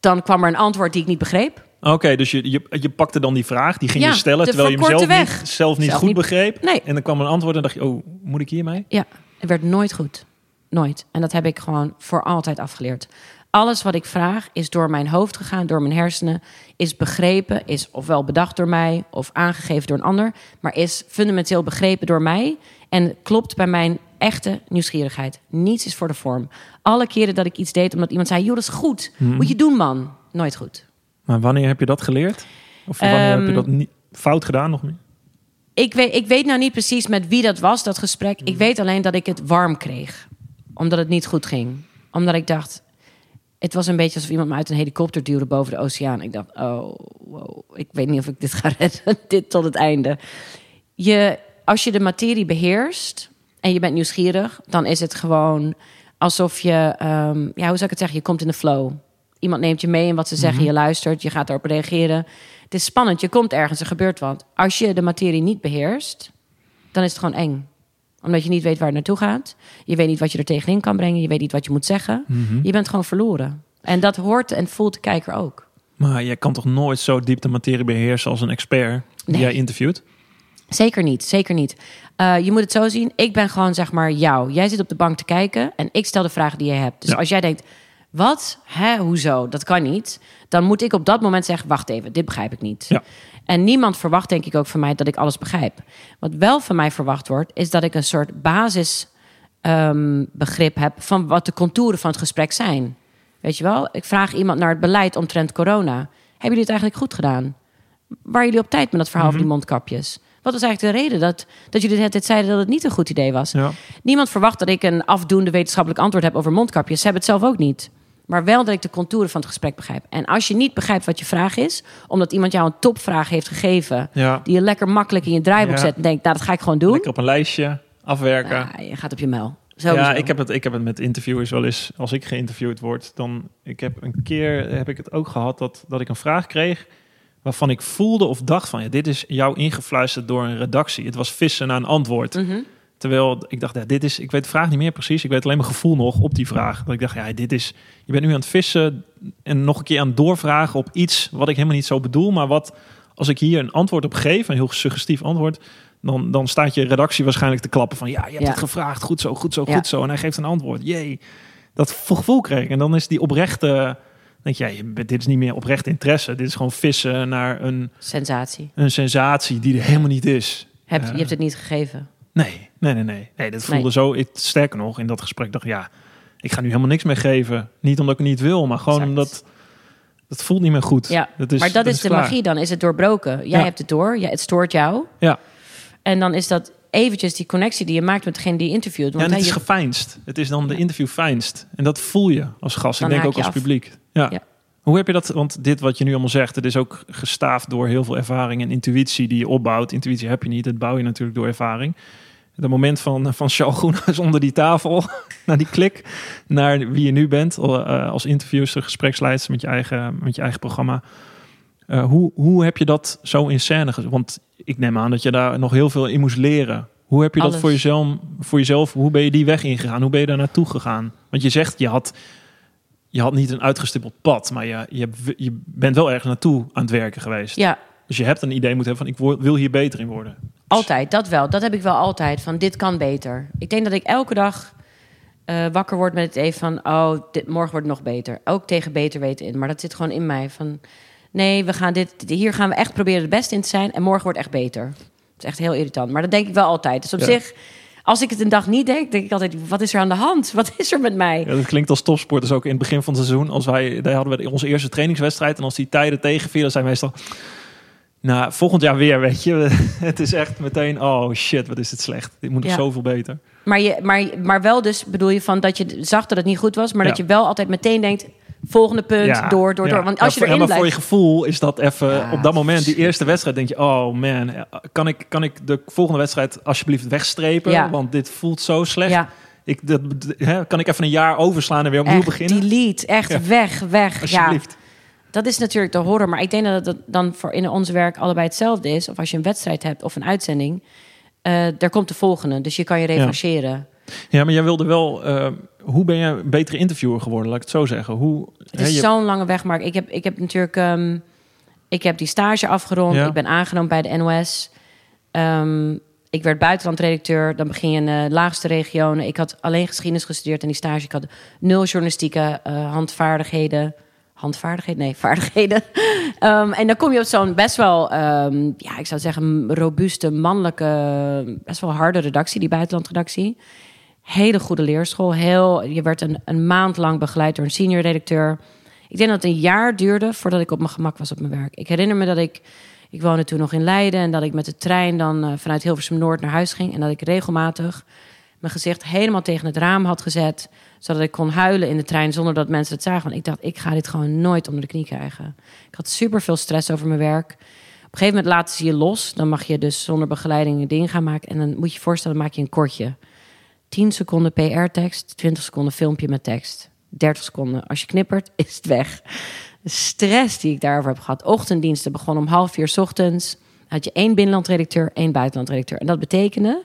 Dan kwam er een antwoord die ik niet begreep. Oké, dus je, je, je pakte dan die vraag, die ging Ja, je stellen, terwijl je hem zelf niet, zelf niet Zelf goed niet- begreep. Nee. En dan kwam een antwoord en dacht je, oh, moet ik hiermee? Ja, het werd nooit goed. Nooit. En dat heb ik gewoon voor altijd afgeleerd. Alles wat ik vraag is door mijn hoofd gegaan, door mijn hersenen, is begrepen, is ofwel bedacht door mij of aangegeven door een ander, maar is fundamenteel begrepen door mij en klopt bij mijn echte nieuwsgierigheid. Niets is voor de vorm. Alle keren dat ik iets deed omdat iemand zei, joh, dat is goed, moet je doen man. Nooit goed. Maar wanneer heb je dat geleerd? Of wanneer heb je Ehm, dat niet, fout gedaan nog meer? Ik weet, ik weet nou niet precies met wie dat was, dat gesprek. Ik weet alleen dat ik het warm kreeg. Omdat het niet goed ging. Omdat ik dacht... Het was een beetje alsof iemand me uit een helikopter duwde boven de oceaan. Ik dacht, oh, wow, ik weet niet of ik dit ga redden. dit tot het einde. Je, als je de materie beheerst en je bent nieuwsgierig... dan is het gewoon alsof je... ehm, ja, hoe zou ik het zeggen? Je komt in de flow. Iemand neemt je mee in wat ze zeggen. Je luistert, je gaat erop reageren. Het is spannend, je komt ergens, er gebeurt wat. Als je de materie niet beheerst, dan is het gewoon eng. Omdat je niet weet waar het naartoe gaat. Je weet niet wat je er tegenin kan brengen. Je weet niet wat je moet zeggen. Je bent gewoon verloren. En dat hoort en voelt de kijker ook. Maar je kan toch nooit zo diep de materie beheersen als een expert die Nee. jij interviewt? Zeker niet, zeker niet. Eh, je moet het zo zien. Ik ben gewoon zeg maar jou. Jij zit op de bank te kijken en ik stel de vragen die jij hebt. Dus Ja. als jij denkt, wat? Hè, hoezo? Dat kan niet. Dan moet ik op dat moment zeggen, wacht even, dit begrijp ik niet. Ja. En niemand verwacht denk ik ook van mij dat ik alles begrijp. Wat wel van mij verwacht wordt, is dat ik een soort basisbegrip begrip heb van wat de contouren van het gesprek zijn. Weet je wel? Ik vraag iemand naar het beleid omtrent corona. Hebben jullie het eigenlijk goed gedaan? Waren jullie op tijd met dat verhaal van die mondkapjes? Wat was eigenlijk de reden dat, dat jullie net dit zeiden dat het niet een goed idee was? Ja. Niemand verwacht dat ik een afdoende wetenschappelijk antwoord heb over mondkapjes. Ze hebben het zelf ook niet. Maar wel dat ik de contouren van het gesprek begrijp. En als je niet begrijpt wat je vraag is, omdat iemand jou een topvraag heeft gegeven, Ja. die je lekker makkelijk in je draaiboek Ja. zet en denkt, nou dat ga ik gewoon doen. Lekker op een lijstje, afwerken. Ja, je gaat op je muil. Sowieso. Ja, ik heb, het, ik heb het met interviewers wel eens. Als ik geïnterviewd word, dan... Ik heb een keer heb ik het ook gehad dat, dat ik een vraag kreeg... waarvan ik voelde of dacht van... Ja, dit is jou ingefluisterd door een redactie. Het was vissen naar een antwoord. Mhm. Terwijl ik dacht, ja, dit is... Ik weet de vraag niet meer precies. Ik weet alleen mijn gevoel nog op die vraag. Dat ik dacht, ja, dit is... Je bent nu aan het vissen en nog een keer aan het doorvragen op iets... wat ik helemaal niet zo bedoel, maar wat... Als ik hier een antwoord op geef, een heel suggestief antwoord... Dan, dan staat je redactie waarschijnlijk te klappen van... ja, je hebt Ja. het gevraagd, goed zo, goed zo, Ja. goed zo. En hij geeft een antwoord, jee. Dat gevoel kreeg ik. En dan is die oprechte... denk je, ja, dit is niet meer oprecht interesse. Dit is gewoon vissen naar een, Sensatie. een sensatie die er helemaal niet is. Heb. Je hebt het niet gegeven. Nee, nee, nee, nee. nee dat voelde Nee. zo... Ik, sterker nog, in dat gesprek dacht ik, ja... ik ga nu helemaal niks meer geven. Niet omdat ik het niet wil, maar gewoon Exact. omdat... Dat voelt niet meer goed. Ja, dat is, maar dat is de klaar. magie dan. Is het doorbroken. Jij Ja. hebt het door. Ja, het stoort jou. Ja, En dan is dat eventjes die connectie die je maakt met degene die je interviewt. ja Want en het is je- gefijnst. Het is dan de interview fijnst. En dat voel je als gast. Dan ik denk ook als af. publiek. Ja. Ja. Hoe heb je dat? Want dit wat je nu allemaal zegt, het is ook gestaafd door heel veel ervaring en intuïtie die je opbouwt. Intuïtie heb je niet, dat bouw je natuurlijk door ervaring. Het moment van, van Charles Groenhuis onder die tafel, naar die klik, naar wie je nu bent eh, als interviewster, gespreksleidster met je eigen, met je eigen programma. Eh, hoe, hoe heb je dat zo in scène gezet? Want ik neem aan dat je daar nog heel veel in moest leren. Hoe heb je dat voor jezelf, voor jezelf, hoe ben je die weg ingegaan? Hoe ben je daar naartoe gegaan? Want je zegt, je had, je had niet een uitgestippeld pad, maar je, je, bent wel ergens naartoe aan het werken geweest. Ja, Dus je hebt een idee moeten hebben van, ik wil hier beter in worden. altijd. Dat wel. Dat heb ik wel altijd. Van dit kan beter. Ik denk dat ik elke dag eh, wakker word met het even van... oh, dit, morgen wordt het nog beter. Ook tegen beter weten in. Maar dat zit gewoon in mij. Van, nee, we gaan dit, hier gaan we echt proberen het beste in te zijn. En morgen wordt echt beter. Het is echt heel irritant. Maar dat denk ik wel altijd. Dus op Ja. zich, als ik het een dag niet denk, denk ik altijd, wat is er aan de hand? Wat is er met mij? Ja, dat klinkt als topsporters ook in het begin van het seizoen. Als wij, daar hadden we onze eerste trainingswedstrijd. En als die tijden tegenvielen, zijn meestal... Nou, volgend jaar weer, weet je. Het is echt meteen, oh shit, wat is het slecht. Dit moet nog Ja. zoveel beter. Maar, je, maar, maar wel dus bedoel je van dat je zag dat het niet goed was, maar Ja. dat je wel altijd meteen denkt, volgende punt, door, door, ja. door. Want als Ja, je erin maar voor je blijft... gevoel is dat even... Ja, op dat moment, die eerste wedstrijd, denk je... Oh man, kan ik, kan ik de volgende wedstrijd alsjeblieft wegstrepen? Ja. Want dit voelt zo slecht. Ja, Ik, dat, hè, kan ik even een jaar overslaan en weer opnieuw echt, beginnen? delete, echt Ja. weg, weg. Ja, Alsjeblieft. dat is natuurlijk de horror. Maar ik denk dat het dan voor in ons werk allebei hetzelfde is. Of als je een wedstrijd hebt of een uitzending, eh daar komt de volgende. Dus je kan je revancheren. Ja, maar jij wilde wel... eh, hoe ben je een betere interviewer geworden, laat ik het zo zeggen? Hoe, Het is je- zo'n lange weg, maar ik heb, ik heb natuurlijk... ehm, ik heb die stage afgerond. Ja. Ik ben aangenomen bij de NOS. Ehm, ik werd buitenlandredacteur. Dan begin je in de laagste regionen. Ik had alleen geschiedenis gestudeerd in die stage. Ik had nul journalistieke eh, handvaardigheden. Handvaardigheden? Nee, vaardigheden. Ehm, en dan kom je op zo'n best wel, ja, ik zou zeggen, robuuste, mannelijke, best wel harde redactie, die buitenlandredactie. Hele goede leerschool. Heel, je werd een, een maand lang begeleid door een senior redacteur. Ik denk dat het een jaar duurde voordat ik op mijn gemak was op mijn werk. Ik herinner me dat ik, ik woonde toen nog in Leiden... en dat ik met de trein dan eh, vanuit Hilversum Noord naar huis ging... en dat ik regelmatig mijn gezicht helemaal tegen het raam had gezet... zodat ik kon huilen in de trein zonder dat mensen het zagen. Want ik dacht, ik ga dit gewoon nooit onder de knie krijgen. Ik had super veel stress over mijn werk. Op een gegeven moment laten ze je los. Dan mag je dus zonder begeleiding een ding gaan maken. En dan moet je je voorstellen, maak je een kortje. 10 seconden PR-tekst, 20 seconden filmpje met tekst. 30 seconden. Als je knippert, is het weg. Stress die ik daarover heb gehad. Ochtenddiensten begon om half vier ochtends. Had je één binnenlandredacteur, één buitenlandredacteur. En dat betekende,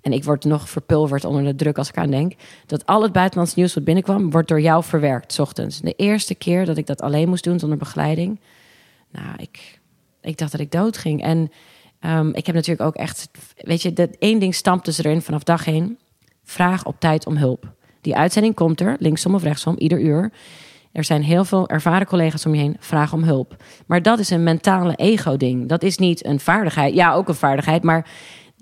en ik word nog verpulverd onder de druk als ik aan denk, dat al het buitenlands nieuws wat binnenkwam, wordt door jou verwerkt ochtends. De eerste keer dat ik dat alleen moest doen zonder begeleiding, nou, ik, ik dacht dat ik dood ging. En ehm, ik heb natuurlijk ook echt, weet je, dat één ding stampt dus erin vanaf dag één. Vraag op tijd om hulp. Die uitzending komt er, linksom of rechtsom, ieder uur. Er zijn heel veel ervaren collega's om je heen. Vraag om hulp. Maar dat is een mentale ego-ding. Dat is niet een vaardigheid. Ja, ook een vaardigheid. Maar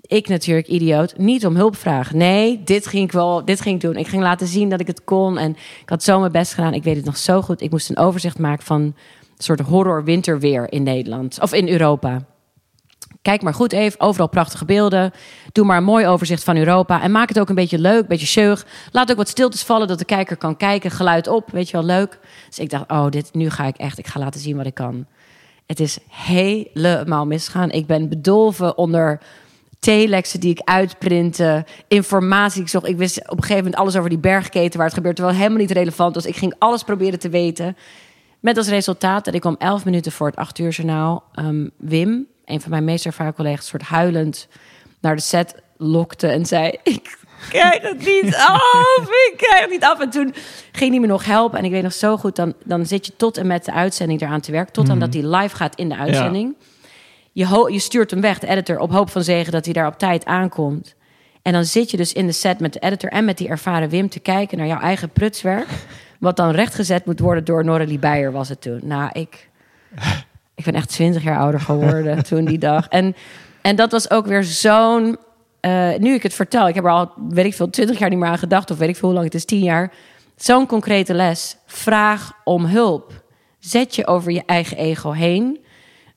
ik natuurlijk, idioot, niet om hulp vragen. Nee, dit ging ik wel, dit ging ik doen. Ik ging laten zien dat ik het kon. En ik had zo mijn best gedaan. Ik weet het nog zo goed. Ik moest een overzicht maken van een soort horror winterweer in Nederland. Of in Europa. Kijk maar goed even, overal prachtige beelden. Doe maar een mooi overzicht van Europa. En maak het ook een beetje leuk, een beetje scheug. Laat ook wat stiltes vallen, dat de kijker kan kijken. Geluid op, weet je wel, leuk. Dus ik dacht, oh, dit, nu ga ik echt, ik ga laten zien wat ik kan. Het is helemaal misgaan. Ik ben bedolven onder telexen die ik uitprintte, informatie. Ik, zocht, ik wist op een gegeven moment alles over die bergketen waar het gebeurt, terwijl helemaal niet relevant was. Ik ging alles proberen te weten. Met als resultaat dat ik om elf minuten voor het acht uur journaal ehm, Wim, een van mijn meest ervaren collega's, soort huilend naar de set lokte en zei: Ik krijg het niet af, ik krijg het niet af. En toen ging hij me nog helpen. En ik weet nog zo goed, dan, dan zit je tot en met de uitzending eraan te werken, tot aan dat hij live gaat in de uitzending. Je, je stuurt hem weg, de editor, op hoop van zegen dat hij daar op tijd aankomt. En dan zit je dus in de set met de editor en met die ervaren Wim te kijken naar jouw eigen prutswerk. Wat dan rechtgezet moet worden door Noralie Beyer was het toen. Nou, ik, ik ben echt twintig jaar ouder geworden toen die dag. En, en dat was ook weer zo'n... eh, nu ik het vertel, ik heb er al, weet ik veel, twintig jaar niet meer aan gedacht... of weet ik veel hoe lang het is, tien jaar. Zo'n concrete les. Vraag om hulp. Zet je over je eigen ego heen.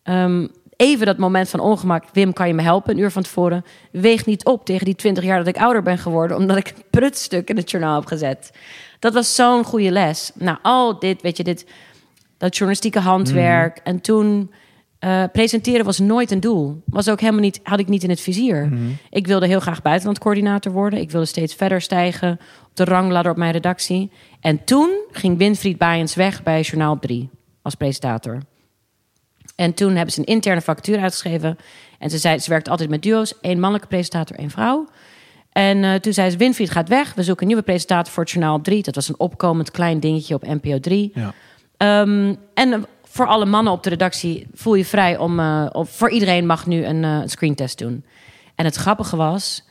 Ehm, even dat moment van ongemak. Wim, kan je me helpen? Een uur van tevoren. Weeg niet op tegen die 20 jaar dat ik ouder ben geworden. omdat ik een prutstuk in het journaal heb gezet. Dat was zo'n goede les. Nou, al dit, weet je, dit, dat journalistieke handwerk. En toen. eh, presenteren was nooit een doel. Was ook helemaal niet, had ik niet in het vizier. Ik wilde heel graag buitenlandcoördinator worden. Ik wilde steeds verder stijgen op de rangladder op mijn redactie. En toen ging Winfried Baaiens weg bij Journaal 3 als presentator. En toen hebben ze een interne vacature uitgeschreven. En ze zei, ze werkt altijd met duo's. één mannelijke presentator, één vrouw. En eh, toen zei ze, Winfried gaat weg. We zoeken een nieuwe presentator voor het Journaal op 3. Dat was een opkomend klein dingetje op NPO 3. Ja. Ehm, en voor alle mannen op de redactie voel je vrij om... of voor iedereen mag nu een, een screentest doen. En het grappige was...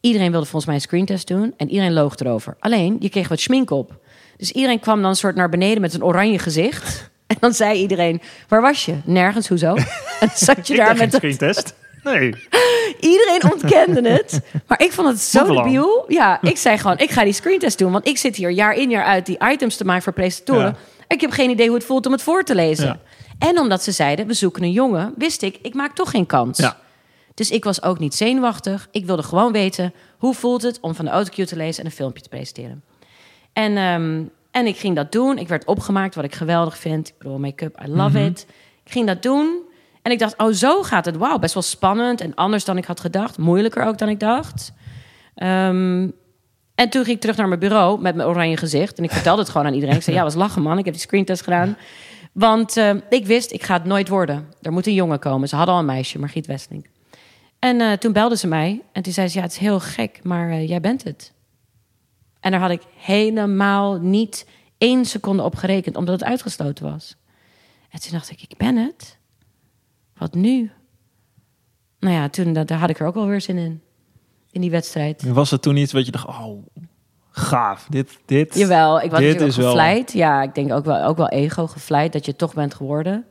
Iedereen wilde volgens mij een screentest doen. En iedereen loog erover. Alleen, je kreeg wat schmink op. Dus iedereen kwam dan soort naar beneden met een oranje gezicht. En dan zei iedereen, waar was je? Nergens, hoezo? En dan zat je daar met dat, screentest. Nee. Iedereen ontkende het. Maar ik vond het zo debiel. Ja, ik zei gewoon, ik ga die screentest doen. Want ik zit hier jaar in jaar uit die items te maken voor presentatoren. Ja. Ik heb geen idee hoe het voelt om het voor te lezen. Ja. En omdat ze zeiden, we zoeken een jongen, wist ik, ik maak toch geen kans. Ja. Dus ik was ook niet zenuwachtig. Ik wilde gewoon weten, hoe voelt het om van de autocue te lezen en een filmpje te presenteren. En, ehm, en ik ging dat doen. Ik werd opgemaakt, wat ik geweldig vind. Ik bedoel, make-up, I love it. Ik ging dat doen. En ik dacht, oh, zo gaat het. Wauw, best wel spannend en anders dan ik had gedacht. Moeilijker ook dan ik dacht. Ehm, en toen ging ik terug naar mijn bureau met mijn oranje gezicht. En ik vertelde het gewoon aan iedereen. Ik zei, ja, was lachen man. Ik heb die screentest gedaan. Want ehm, ik wist, ik ga het nooit worden. Er moet een jongen komen. Ze hadden al een meisje, Margriet Westling. En eh, toen belde ze mij. En toen zei ze, ja, het is heel gek, maar eh, jij bent het. En daar had ik helemaal niet één seconde op gerekend, omdat het uitgesloten was. En toen dacht ik, ik ben het. Wat nu? Nou ja, toen daar had ik er ook wel weer zin in. In die wedstrijd. Was het toen iets wat je dacht, oh, gaaf. Dit, dit. Jawel, ik was Dit natuurlijk is wel-. Ja, ik denk ook wel, ook wel ego gevleid dat je toch bent geworden.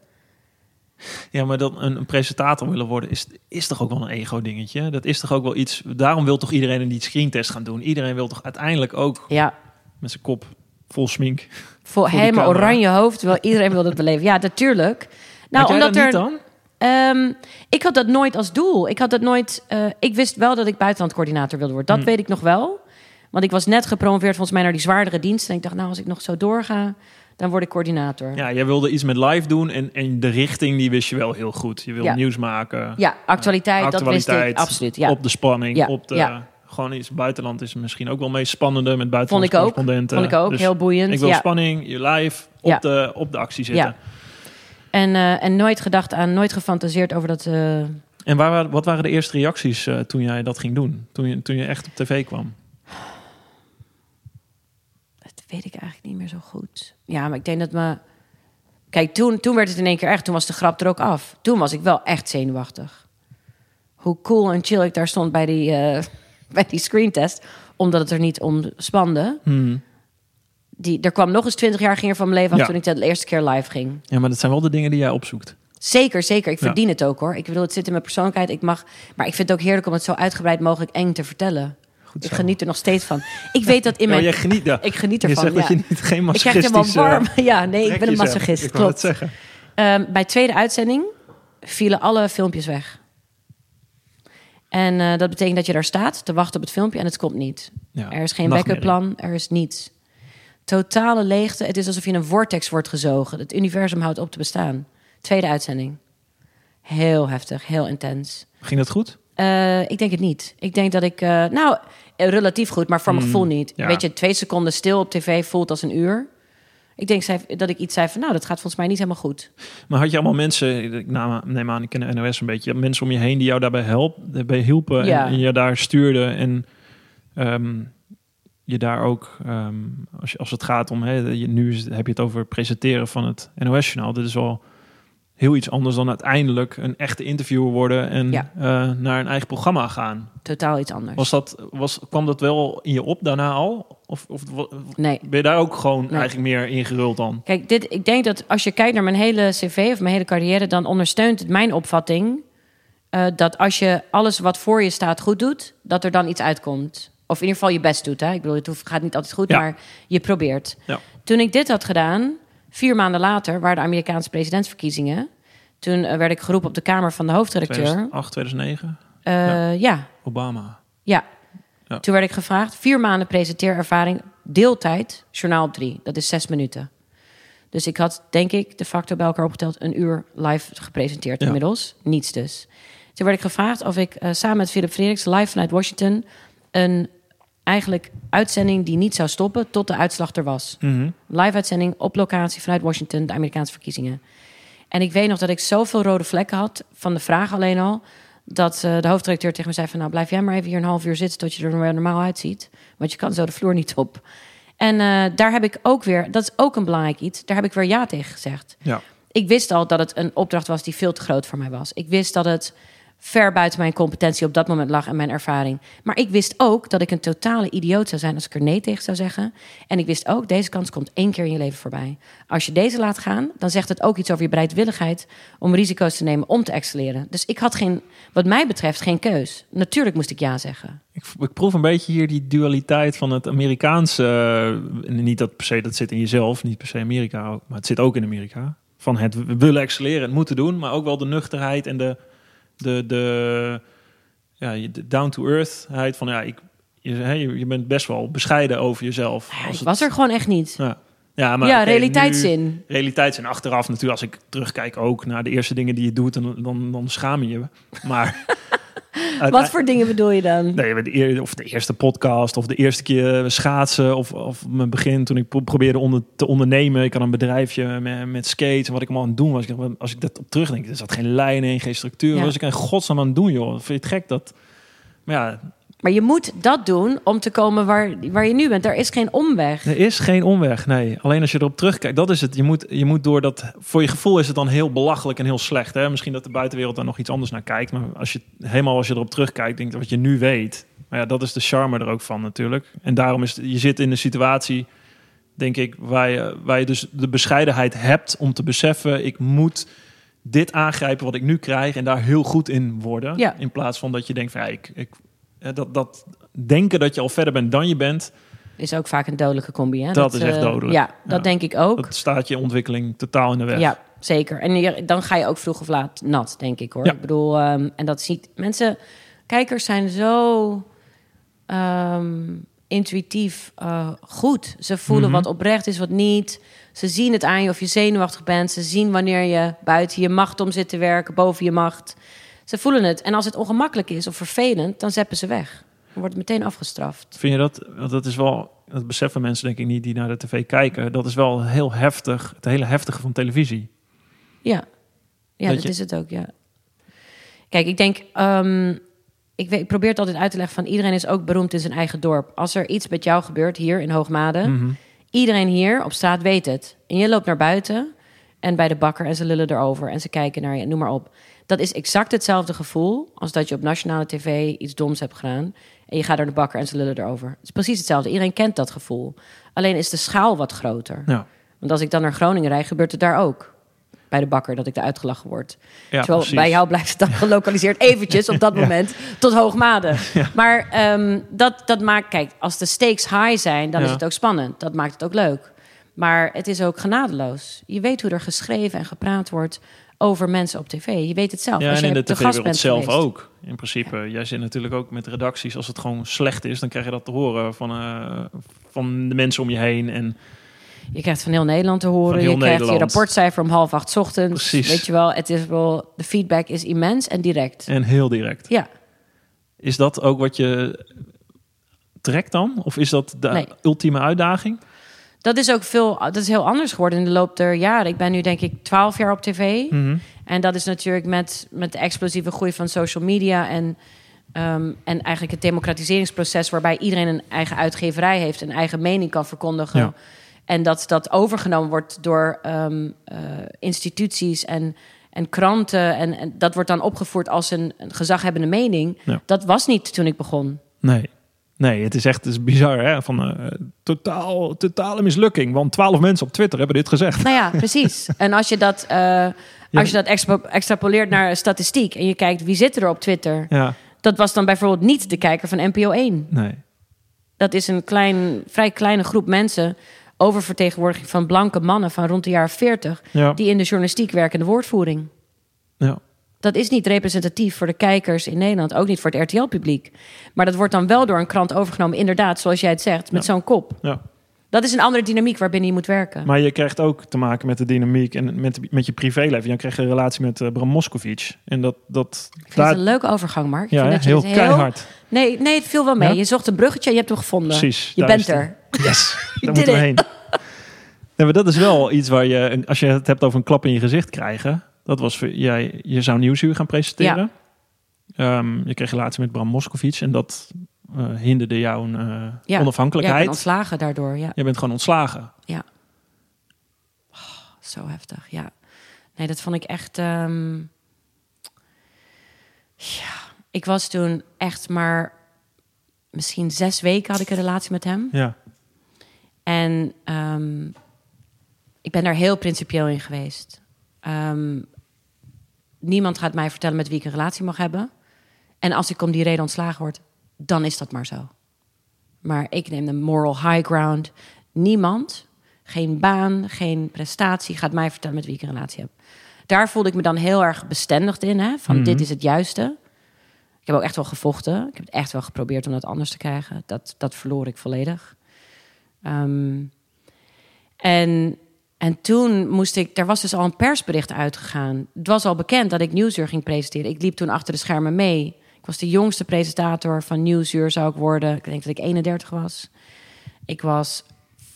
Ja, maar dan een, een presentator willen worden is, is toch ook wel een ego-dingetje? Dat is toch ook wel iets... Daarom wil toch iedereen een die screentest gaan doen? Iedereen wil toch uiteindelijk ook Ja, met zijn kop vol smink... voor die helemaal oranje hoofd. Wel, iedereen wil het beleven. Ja, natuurlijk. Nou, omdat dat er. dan? Ehm, ik had dat nooit als doel. Ik had dat nooit. eh, ik wist wel dat ik buitenlandcoördinator wilde worden. Dat Hmm. weet ik nog wel. Want ik was net gepromoveerd volgens mij naar die zwaardere dienst. En ik dacht, nou, als ik nog zo doorga, dan word ik coördinator. Ja, jij wilde iets met live doen en, en de richting die wist je wel heel goed. Je wilde Ja. nieuws maken. Ja, actualiteit, dat wist ik absoluut. Ja. Op de spanning, Ja, op de... ja. Gewoon iets buitenland is misschien ook wel meest spannende met Vond ik buitenlandse ook. Vond ik ook Dus heel boeiend. Ik wil spanning, je live op, de, op de actie zitten. Ja. En, eh, en nooit gedacht aan, nooit gefantaseerd over dat. eh, En waar, wat waren de eerste reacties eh, toen jij dat ging doen? Toen je, toen je echt op tv kwam? Dat weet ik eigenlijk niet meer zo goed. Ja, maar ik denk dat me. Kijk, toen, toen werd het in één keer echt. Toen was de grap er ook af. Toen was ik wel echt zenuwachtig. Hoe cool en chill ik daar stond bij die, eh, bij die screentest. Omdat het er niet om spande. Die, er kwam nog eens twintig jaar ging er van mijn leven af Ja. toen ik de eerste keer live ging. Ja, maar dat zijn wel de dingen die jij opzoekt. Zeker, zeker. Ik Ja. verdien het ook hoor. Ik bedoel, het zit in mijn persoonlijkheid. Ik mag, maar ik vind het ook heerlijk om het zo uitgebreid mogelijk eng te vertellen. Goed Ik geniet er nog steeds van. Ik weet dat in Ja, mijn. jij geniet, ja. Ik geniet je ervan. zegt dat ja. je niet geen Ik krijg helemaal masochistische warm. Ja, nee, ik ben een. Ik wou Klopt. zeggen. Ehm, bij tweede uitzending vielen alle filmpjes weg. En eh, dat betekent dat je daar staat te wachten op het filmpje en het komt niet. Ja, Er is geen backup plan, er is niets. Totale leegte. Het is alsof je in een vortex wordt gezogen. Het universum houdt op te bestaan. Tweede uitzending. Heel heftig, heel intens. Ging dat goed? Eh, ik denk het niet. Ik denk dat ik, eh, nou, eh, relatief goed, maar voor mijn gevoel niet. ja. Weet je, twee seconden stil op tv voelt als een uur. Ik denk dat ik iets zei van, nou, dat gaat volgens mij niet helemaal goed. Maar had je allemaal mensen, ik naam- neem aan, ik ken de NOS een beetje, mensen om je heen die jou daarbij helpen, bij hielpen Ja. en, en je daar stuurden en ehm, je daar ook, ehm, als, je, als het gaat om, hè, je, nu is- heb je het over presenteren van het NOS-journaal. Dit is wel heel iets anders dan uiteindelijk een echte interviewer worden en Ja. eh, naar een eigen programma gaan. Totaal iets anders. Was dat, was, kwam dat wel in je op daarna al? Of, of Nee. ben je daar ook gewoon Nee. eigenlijk meer ingeruld dan? Kijk, dit, ik denk dat als je kijkt naar mijn hele cv of mijn hele carrière, dan ondersteunt het mijn opvatting eh, dat als je alles wat voor je staat goed doet, dat er dan iets uitkomt. Of in ieder geval je best doet. Hè? Ik bedoel, het gaat niet altijd goed, Ja. maar je probeert. Ja. Toen ik dit had gedaan, vier maanden later, waren de Amerikaanse presidentsverkiezingen. Toen eh, werd ik geroepen op de kamer van de hoofdredacteur. 2008, 2009? Eh, Ja. ja, Obama. ja. Toen werd ik gevraagd, vier maanden presenteerervaring, deeltijd, journaal op drie. Dat is zes minuten. Dus ik had, denk ik, de facto bij elkaar opgeteld... een uur live gepresenteerd inmiddels. Niets dus. Toen werd ik gevraagd of ik eh, samen met Philip Frederiks... live vanuit Washington een eigenlijk uitzending die niet zou stoppen... tot de uitslag er was. Mhm. Live uitzending op locatie vanuit Washington, de Amerikaanse verkiezingen. En ik weet nog dat ik zoveel rode vlekken had van de vraag alleen al. Dat eh, de hoofddirecteur tegen me zei van... nou, blijf jij maar even hier een half uur zitten... tot je er normaal uitziet. Want je kan zo de vloer niet op. En eh, daar heb ik ook weer... dat is ook een belangrijk iets. Daar heb ik weer ja tegen gezegd. Ja. Ik wist al dat het een opdracht was die veel te groot voor mij was. Ik wist dat het ver buiten mijn competentie op dat moment lag en mijn ervaring. Maar ik wist ook dat ik een totale idioot zou zijn als ik er nee tegen zou zeggen. En ik wist ook, deze kans komt één keer in je leven voorbij. Als je deze laat gaan, dan zegt het ook iets over je bereidwilligheid om risico's te nemen om te excelleren. Dus ik had geen, wat mij betreft, geen keus. Natuurlijk moest ik ja zeggen. Ik, ik proef een beetje hier die dualiteit van het Amerikaanse. eh, niet dat per se dat zit in jezelf, niet per se Amerika, maar het zit ook in Amerika. Van het willen excelleren, het moeten doen, maar ook wel de nuchterheid en de, de, de, ja, de down-to-earthheid van ja, ik, je, hè, je je bent best wel bescheiden over jezelf. Ja, Als ik het- was er gewoon echt niet. Ja, ja, maar ja, realiteitszin. nu- realiteitszin achteraf natuurlijk. Als ik terugkijk ook naar de eerste dingen die je doet, dan, dan, dan schaam je je. Maar Wat voor dingen bedoel je dan? Nee, de, of de eerste podcast, of de eerste keer schaatsen, of, of mijn begin toen ik pro- probeerde onder, te ondernemen. Ik had een bedrijfje met, met skates en wat ik allemaal aan het doen was. Als ik dat op terugdenk, er zat geen lijn in, geen structuur. Ja. Was ik in godsnaam aan het doen, joh? Vind je het gek dat... Maar ja, Maar je moet dat doen om te komen waar, waar je nu bent. Er is geen omweg. er is geen omweg, nee. Alleen als je erop terugkijkt, dat is het. Je moet, je moet door dat... Voor je gevoel is het dan heel belachelijk en heel slecht. Hè? Misschien dat de buitenwereld daar nog iets anders naar kijkt. Maar als je helemaal als je erop terugkijkt, denk ik wat je nu weet. Maar ja, dat is de charme er ook van natuurlijk. En daarom is het- je zit in een situatie, denk ik, waar je, waar je dus de bescheidenheid hebt om te beseffen, ik moet dit aangrijpen wat ik nu krijg en daar heel goed in worden. Ja. In plaats van dat je denkt van ja, ik, ik, dat, dat denken dat je al verder bent dan je bent, Is ook vaak een dodelijke combi. Hè? Dat is echt eh, dodelijk. Ja, dat Ja. denk ik ook. dat staat je ontwikkeling totaal in de weg. Ja, zeker. En dan ga je ook vroeg of laat nat, denk ik hoor. Ja. Ik bedoel, ehm, en dat ziet mensen, kijkers zijn zo ehm, intuïtief eh, goed. Ze voelen Mhm. wat oprecht is, wat niet. Ze zien het aan je of je zenuwachtig bent. Ze zien wanneer je buiten je macht om zit te werken, boven je macht. Ze voelen het. En als het ongemakkelijk is of vervelend, dan zeppen ze weg. Dan wordt het meteen afgestraft. Vind je dat, want dat is wel, dat beseffen mensen denk ik niet die naar de tv kijken, dat is wel heel heftig, het hele heftige van televisie. Ja, ja Dat dat je- is het ook, ja. Kijk, ik denk... ehm, ik, weet, ik probeer het altijd uit te leggen van... iedereen is ook beroemd in zijn eigen dorp. Als er iets met jou gebeurt hier in Hoogmade... Mhm. iedereen hier op straat weet het. En je loopt naar buiten en bij de bakker... en ze lullen erover en ze kijken naar je, noem maar op. Dat is exact hetzelfde gevoel... als dat je op nationale tv iets doms hebt gedaan... en je gaat naar de bakker en ze lullen erover. Het is precies hetzelfde. Iedereen kent dat gevoel. Alleen is de schaal wat groter. Ja, Want als ik dan naar Groningen rijd, gebeurt het daar ook. Bij de bakker, dat ik daar uitgelachen word. ja Terwijl precies. bij jou blijft het dan gelokaliseerd eventjes op dat Ja. moment tot Hoogmade. Maar ehm, dat, dat maakt, kijk, als de stakes high zijn, dan is het ook spannend. Dat maakt het ook leuk. Maar het is ook genadeloos. Je weet hoe er geschreven en gepraat wordt over mensen op tv. Je weet het zelf. Ja, als en je in de tv-wereld zelf geweest. ook. In principe, jij zit natuurlijk ook met redacties. Als het gewoon slecht is, dan krijg je dat te horen van, eh, van de mensen om je heen. En Je krijgt van heel Nederland te horen. Van heel je krijgt Nederland. je rapportcijfer om half acht 's ochtends. Precies. Weet je wel, het is wel, de feedback is immens en direct. En heel direct. Ja. Is dat ook wat je trekt dan? Of is dat de Nee. ultieme uitdaging? Dat is ook veel, dat is heel anders geworden in de loop der jaren. Ik ben nu denk ik twaalf jaar op tv. Mhm. En dat is natuurlijk met, met de explosieve groei van social media en, ehm, en eigenlijk het democratiseringsproces waarbij iedereen een eigen uitgeverij heeft, een eigen mening kan verkondigen. Ja. En dat dat overgenomen wordt door ehm, eh, instituties en, en kranten. En, en dat wordt dan opgevoerd als een, een gezaghebbende mening. Ja. Dat was niet toen ik begon. Nee. Nee, het is echt het is bizar. Hè? Van, eh, totaal, totale mislukking. Want twaalf mensen op Twitter hebben dit gezegd. Nou ja, precies. En als je dat, eh, als je dat extra- extrapoleert naar statistiek en je kijkt wie zit er op Twitter, Ja, dat was dan bijvoorbeeld niet de kijker van NPO 1. nee. Dat is een klein, vrij kleine groep mensen, oververtegenwoordiging van blanke mannen van rond de jaren 40, Ja. die in de journalistiek werken en de woordvoering. ja. Dat is niet representatief voor de kijkers in Nederland, ook niet voor het RTL-publiek. Maar dat wordt dan wel door een krant overgenomen, inderdaad, zoals jij het zegt, met Ja. zo'n kop. ja. Dat is een andere dynamiek waarbinnen je moet werken. Maar je krijgt ook te maken met de dynamiek en met, met je privéleven. Je krijgt een relatie met eh, Bram Moskovic. En dat, dat Ik vind daar, het een leuke overgang, Mark. Ik ja, vind dat heel het keihard. Nee, nee, het viel wel mee. Ja? Je zocht een bruggetje en je hebt hem gevonden. Precies. Je bent er. Yes, daar moeten we heen. Ja, maar dat is wel iets waar je, als je het hebt over een klap in je gezicht krijgen. Dat was voor jij, je zou Nieuwsuur gaan presenteren. Ehm, je kreeg relatie met Bram Moskovic en dat eh, hinderde jouw eh, Ja. Ja, ik onafhankelijkheid. ben ontslagen daardoor, ja. je bent gewoon ontslagen. Zo heftig, ja. Nee, dat vond ik echt... ehm, Ja, ik was toen echt maar misschien zes weken had ik een relatie met hem. Ja. En ehm, ik ben daar heel principieel in geweest. Niemand gaat mij vertellen met wie ik een relatie mag hebben. En als ik om die reden ontslagen word, dan is dat maar zo. Maar ik neem de moral high ground. Niemand, geen baan, geen prestatie, gaat mij vertellen met wie ik een relatie heb. Daar voelde ik me dan heel erg bestendigd in. Hè? Van Mhm. dit is het juiste. Ik heb ook echt wel gevochten. Ik heb het echt wel geprobeerd om dat anders te krijgen. Dat, dat verloor ik volledig. Ehm, en, en toen moest ik... Er was dus al een persbericht uitgegaan. Het was al bekend dat ik Nieuwsuur ging presenteren. Ik liep toen achter de schermen mee. Ik was de jongste presentator van Nieuwsuur, zou ik worden. Ik denk dat ik 31 was. Ik was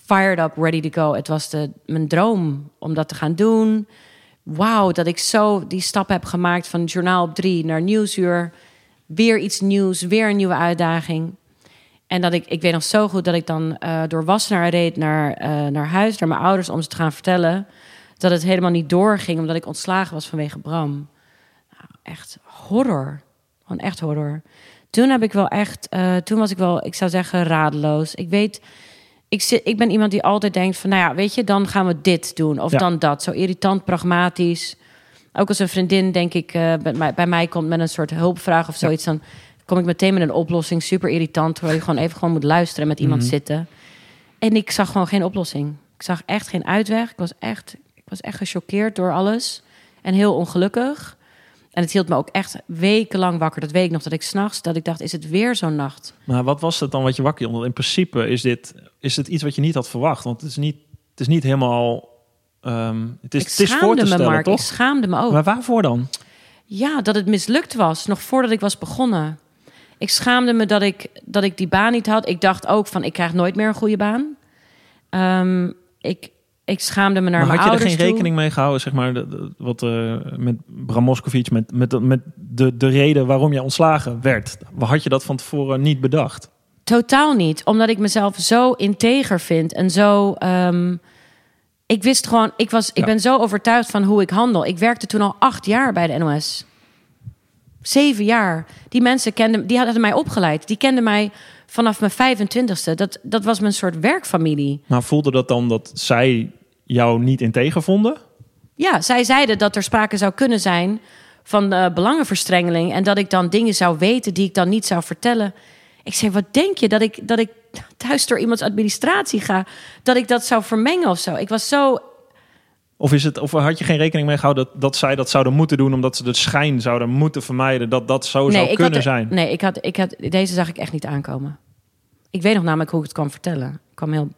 fired up, ready to go. Het was de, mijn droom om dat te gaan doen. Wauw, dat ik zo die stap heb gemaakt van journaal op drie naar Nieuwsuur. Weer iets nieuws, weer een nieuwe uitdaging. En dat ik, ik weet nog zo goed dat ik dan eh, door Wassenaar reed naar, eh, naar huis, naar mijn ouders, om ze te gaan vertellen dat het helemaal niet doorging, omdat ik ontslagen was vanwege Bram. Nou, echt horror. Gewoon echt horror. Toen heb ik wel echt, eh, toen was ik wel, ik zou zeggen, radeloos. Ik weet, ik, zit, ik ben iemand die altijd denkt van, nou ja, weet je, dan gaan we dit doen of Ja. dan dat. Zo irritant, pragmatisch. Ook als een vriendin, denk ik, bij, mij, bij mij komt met een soort hulpvraag of zoiets, dan kom ik meteen met een oplossing. Super irritant, terwijl je gewoon even gewoon moet luisteren en met iemand Mhm. zitten. En ik zag gewoon geen oplossing. Ik zag echt geen uitweg. Ik was echt, ik was echt gechoqueerd door alles en heel ongelukkig. En het hield me ook echt wekenlang wakker. Dat weet ik nog dat ik s'nachts dat ik dacht: is het weer zo'n nacht? Maar wat was het dan wat je wakker hield? In principe is dit is het iets wat je niet had verwacht. Want het is niet, het is niet helemaal... ehm, het is, ik het is voor schaamde te me, stellen, Mark. Ik toch? schaamde me ook. Maar waarvoor dan? Ja, dat het mislukt was, nog voordat ik was begonnen. Ik schaamde me dat ik, dat ik die baan niet had. Ik dacht ook van, ik krijg nooit meer een goede baan. Ehm, ik, ik schaamde me naar maar mijn had je er ouders geen toe. rekening mee gehouden, zeg maar, wat eh, met Bram Moskovic, met, met, de- met de, de reden waarom je ontslagen werd? Had je dat van tevoren niet bedacht? Totaal niet, omdat ik mezelf zo integer vind en zo. ehm, ik wist gewoon, ik, was, ik Ja. ben zo overtuigd van hoe ik handel. Ik werkte toen al acht jaar bij de NOS. Zeven jaar. Die mensen kenden, die hadden mij opgeleid. Die kenden mij vanaf mijn 25ste. Dat, dat was mijn soort werkfamilie. Maar voelde dat dan dat zij jou niet integer vonden? Ja, zij zeiden dat er sprake zou kunnen zijn van eh, belangenverstrengeling. En dat ik dan dingen zou weten die ik dan niet zou vertellen. Ik zei, wat denk je? Dat ik, dat ik thuis door iemands administratie ga? Dat ik dat zou vermengen of zo? Ik was zo... Of, is het, of had je geen rekening mee gehouden dat, dat zij dat zouden moeten doen... omdat ze de schijn zouden moeten vermijden dat dat zo zou kunnen er- zijn? Nee, ik had, ik had, deze zag ik echt niet aankomen. Ik weet nog namelijk hoe ik het kwam vertellen. Ik kwam heel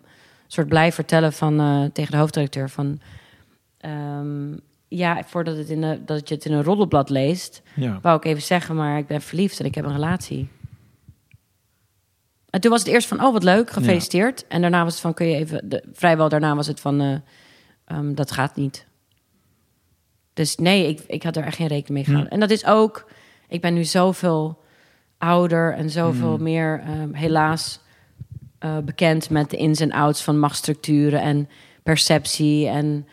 soort blij vertellen van, eh, tegen de hoofddirecteur van... ehm, ja, voordat het in de, dat je het in een roddelblad leest... Ja. wou ik even zeggen, maar ik ben verliefd en ik heb een relatie. En toen was het eerst van, oh wat leuk, gefeliciteerd. En daarna was het van, kun je even, de, vrijwel daarna was het van, eh, ehm, dat gaat niet. Dus nee, ik, ik had er echt geen rekening mee gehouden. En dat is ook, ik ben nu zoveel ouder en zoveel meer, ehm, helaas, eh, bekend met de ins en outs van machtsstructuren en perceptie en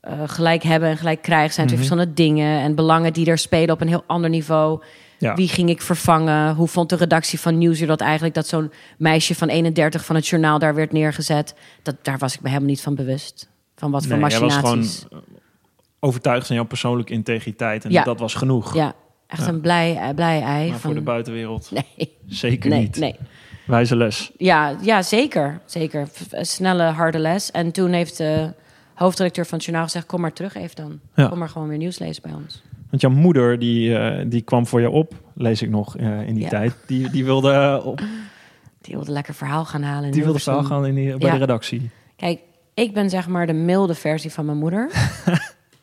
eh, gelijk hebben en gelijk krijgen zijn twee verschillende dingen en belangen die er spelen op een heel ander niveau. Ja. Wie ging ik vervangen? Hoe vond de redactie van Nieuwsuur dat eigenlijk dat zo'n meisje van 31 van het journaal daar werd neergezet? Dat, daar was ik me helemaal niet van bewust. Van wat voor Nee, jij was gewoon overtuigd van jouw persoonlijke integriteit. En Ja. dat was genoeg. Ja, echt Ja. een blij, eh, blij ei. Maar van, voor de buitenwereld Nee, zeker nee, niet. nee. Wijze les. Ja, ja zeker. zeker. Een snelle, harde les. En toen heeft de hoofddirecteur van het journaal gezegd... kom maar terug even dan. Ja. Kom maar gewoon weer nieuws lezen bij ons. Want jouw moeder, die, eh, die kwam voor je op, lees ik nog eh, in die tijd. Die, die wilde, eh, op, Die wilde lekker verhaal gaan halen. die wilde verhaal gaan in die, bij de redactie. Kijk, ik ben zeg maar de milde versie van mijn moeder.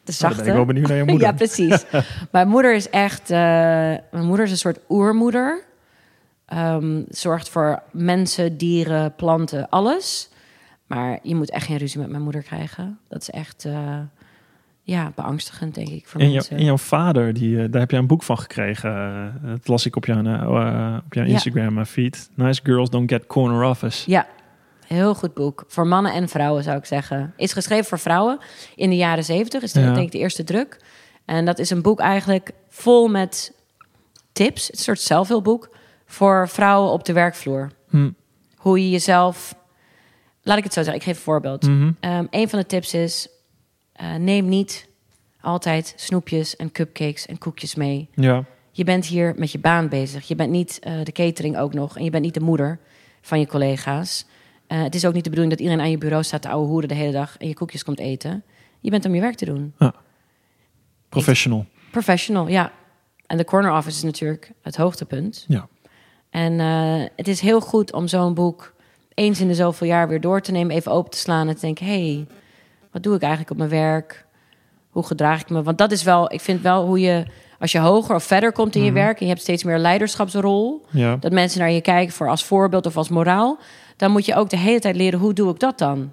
De Nou, zachte. ben ik wel benieuwd naar je moeder. ja, precies. mijn moeder is echt... eh, mijn moeder is een soort oermoeder. Ehm, zorgt voor mensen, dieren, planten, alles. Maar je moet echt geen ruzie met mijn moeder krijgen. Dat is echt... eh, ja, beangstigend, denk ik, voor En, jou, mensen. en jouw vader, die, eh, daar heb je een boek van gekregen. Dat las ik op jouw, eh, op jouw Ja. Instagram eh, feed. Nice girls don't get corner office. Ja, heel goed boek. Voor mannen en vrouwen zou ik zeggen. Is geschreven voor vrouwen in de jaren zeventig. Is de, Ja. denk ik de eerste druk. En dat is een boek eigenlijk vol met tips, het een soort zelfhulpboek voor vrouwen op de werkvloer. Hm. Hoe je jezelf, laat ik het zo zeggen, ik geef een voorbeeld. Mhm. Ehm, een van de tips is: eh, neem niet altijd snoepjes en cupcakes en koekjes mee. Ja. Je bent hier met je baan bezig. Je bent niet eh, de catering ook nog. En je bent niet de moeder van je collega's. Eh, het is ook niet de bedoeling dat iedereen aan je bureau staat te ouwe hoeren de hele dag en je koekjes komt eten. Je bent om je werk te doen. Professional. Professional, ja. En de corner office is natuurlijk het hoogtepunt. Ja. En eh, het is heel goed om zo'n boek eens in de zoveel jaar weer door te nemen, even open te slaan en te denken: hé, hey, wat doe ik eigenlijk op mijn werk? Hoe gedraag ik me? Want dat is wel, ik vind wel hoe je, als je hoger of verder komt in je werk en je hebt steeds meer leiderschapsrol, Ja. dat mensen naar je kijken voor als voorbeeld of als moraal, dan moet je ook de hele tijd leren hoe doe ik dat dan?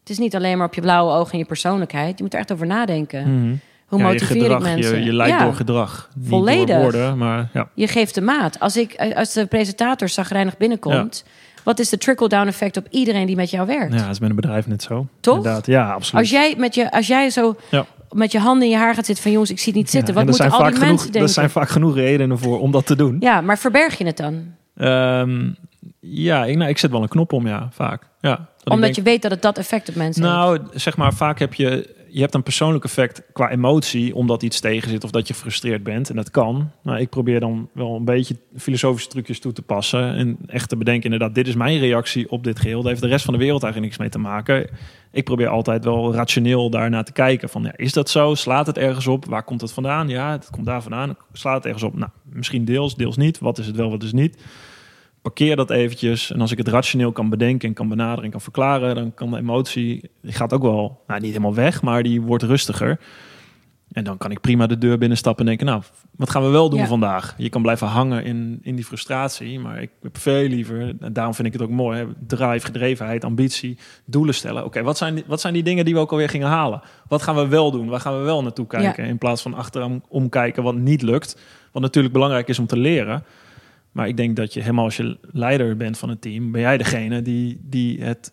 Het is niet alleen maar op je blauwe ogen en je persoonlijkheid. Je moet er echt over nadenken. Mhm. Hoe Ja, je motiveer gedrag, ik mensen? Je, je leidt Ja. door gedrag. Niet Volledig. door woorden, maar ja. Je geeft de maat. Als, ik, als de presentator zagrijnig binnenkomt, wat is de trickle-down effect op iedereen die met jou werkt? ja, dat is met een bedrijf net zo. Toch? Inderdaad. Ja, absoluut. Als jij, met je, als jij zo met je handen in je haar gaat zitten van jongens, ik zie het niet zitten. Wat moeten al die mensen denken? Er zijn vaak genoeg redenen voor om dat te doen. Ja, maar verberg je het dan? Ehm, ja, ik, nou, ik zet wel een knop om, ja, vaak. Ja, Omdat denk- je weet dat het dat effect op mensen heeft. Nou, zeg maar, vaak heb je, je hebt een persoonlijk effect qua emotie, omdat iets tegen zit of dat je gefrustreerd bent. En dat kan. Maar ik probeer dan wel een beetje filosofische trucjes toe te passen. En echt te bedenken, inderdaad, dit is mijn reactie op dit geheel. Daar heeft de rest van de wereld eigenlijk niks mee te maken. Ik probeer altijd wel rationeel daarnaar te kijken. Van, ja, is dat zo? Slaat het ergens op? Waar komt het vandaan? Ja, het komt daar vandaan. Slaat het ergens op? Nou, misschien deels, deels niet. Wat is het wel, wat is het niet? Parkeer dat eventjes. En als ik het rationeel kan bedenken en kan benaderen en kan verklaren, dan kan de emotie, die gaat ook wel, nou niet helemaal weg, maar die wordt rustiger. En dan kan ik prima de deur binnenstappen en denken, nou, wat gaan we wel doen Ja. vandaag? Je kan blijven hangen in, in die frustratie, maar ik heb veel liever, en daarom vind ik het ook mooi, hè, drive, gedrevenheid, ambitie, doelen stellen. Oké, wat, zijn die, wat zijn die dingen die we ook alweer gingen halen? Wat gaan we wel doen? Waar gaan we wel naartoe kijken? In plaats van achterom omkijken wat niet lukt. Wat natuurlijk belangrijk is om te leren. Maar ik denk dat je helemaal als je leider bent van het team, ben jij degene die, die het,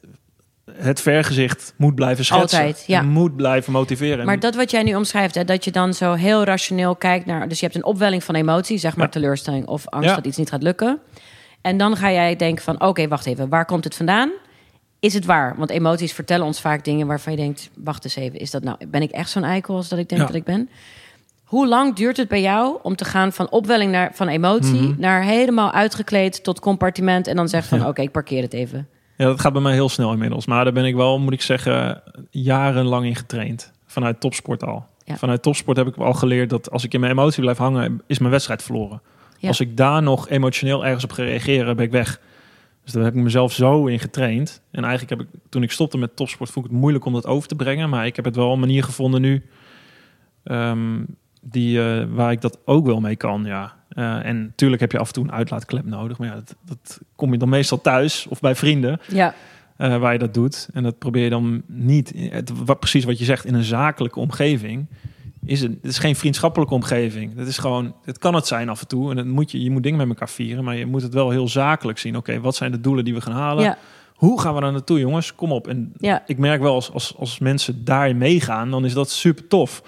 het vergezicht moet blijven schetsen. Altijd, ja. En moet blijven motiveren. Maar dat wat jij nu omschrijft, hè, dat je dan zo heel rationeel kijkt naar... Dus je hebt een opwelling van emotie, zeg maar Ja. teleurstelling of angst Ja. dat iets niet gaat lukken. En dan ga jij denken van, oké, wacht even, waar komt het vandaan? Is het waar? Want emoties vertellen ons vaak dingen waarvan je denkt... wacht eens even, is dat nou, ben ik echt zo'n eikel als dat ik denk Ja. dat ik ben? Hoe lang duurt het bij jou om te gaan van opwelling naar, van emotie... Mhm. naar helemaal uitgekleed tot compartiment... en dan zeggen van, Ja. oké, ik parkeer het even. Ja, dat gaat bij mij heel snel inmiddels. Maar daar ben ik wel, moet ik zeggen, jarenlang in getraind. Vanuit topsport al. Ja. Vanuit topsport heb ik al geleerd dat als ik in mijn emotie blijf hangen, is mijn wedstrijd verloren. Ja. Als ik daar nog emotioneel ergens op ga reageren, ben ik weg. Dus daar heb ik mezelf zo in getraind. En eigenlijk heb ik, toen ik stopte met topsport, vond ik het moeilijk om dat over te brengen. Maar ik heb het wel een manier gevonden nu, ehm, die, eh, waar ik dat ook wel mee kan, ja. Eh, en natuurlijk heb je af en toe een uitlaatklep nodig. Maar ja, dat, dat kom je dan meestal thuis of bij vrienden Ja, eh, waar je dat doet. En dat probeer je dan niet, het, wat, precies wat je zegt, in een zakelijke omgeving. Is het, het is geen vriendschappelijke omgeving. Het is gewoon, het kan het zijn af en toe. En dan moet je, je moet dingen met elkaar vieren, maar je moet het wel heel zakelijk zien. Oké, wat zijn de doelen die we gaan halen? ja, Hoe gaan we daar naartoe, jongens? Kom op. En ja. ik merk wel, als, als, als mensen daarin meegaan, dan is dat super tof.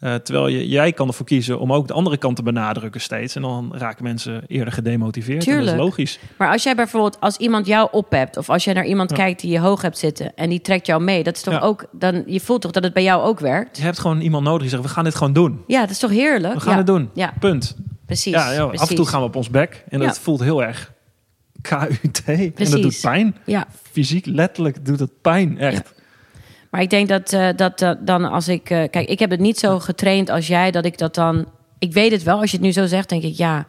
Eh, terwijl je, jij kan ervoor kiezen om ook de andere kant te benadrukken steeds. En dan raken mensen eerder gedemotiveerd. En dat Tuurlijk. is logisch. Maar als jij bijvoorbeeld, als iemand jou ophebt, of als jij naar iemand Ja. kijkt die je hoog hebt zitten en die trekt jou mee, dat is toch Ja. ook, dan je voelt toch dat het bij jou ook werkt? Je hebt gewoon iemand nodig die zegt, we gaan dit gewoon doen. Ja, dat is toch heerlijk? We gaan ja. het doen. Ja, Punt. precies. Ja, af en toe gaan we op ons bek. En dat voelt heel erg KUT. En dat doet pijn. Ja, Fysiek, letterlijk doet het pijn. Echt. Maar ik denk dat, eh, dat eh, dan als ik, eh, kijk, ik heb het niet zo getraind als jij, dat ik dat dan, ik weet het wel, als je het nu zo zegt, denk ik, ja,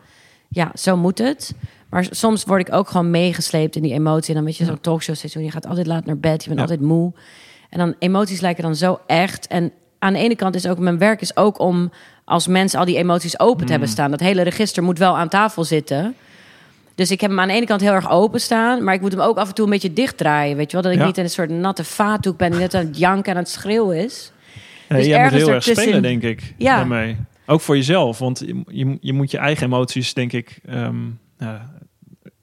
ja, zo moet het. Maar soms word ik ook gewoon meegesleept in die emotie. En dan weet je, zo'n talkshow seizoen, je gaat altijd laat naar bed, je bent Ja. altijd moe. En dan emoties lijken dan zo echt. En aan de ene kant is ook mijn werk is ook om als mensen al die emoties open te hebben staan. Dat hele register moet wel aan tafel zitten. Dus ik heb hem aan de ene kant heel erg open staan, maar ik moet hem ook af en toe een beetje dichtdraaien, weet je wel, dat ik Ja. niet in een soort natte vaatdoek ben die net aan het janken en aan het schreeuwen is. Ja, Dus jij moet heel erg spelen, denk ik. Ja. Daarmee. Ook voor jezelf. Want je, je, je moet je eigen emoties, denk ik... ehm,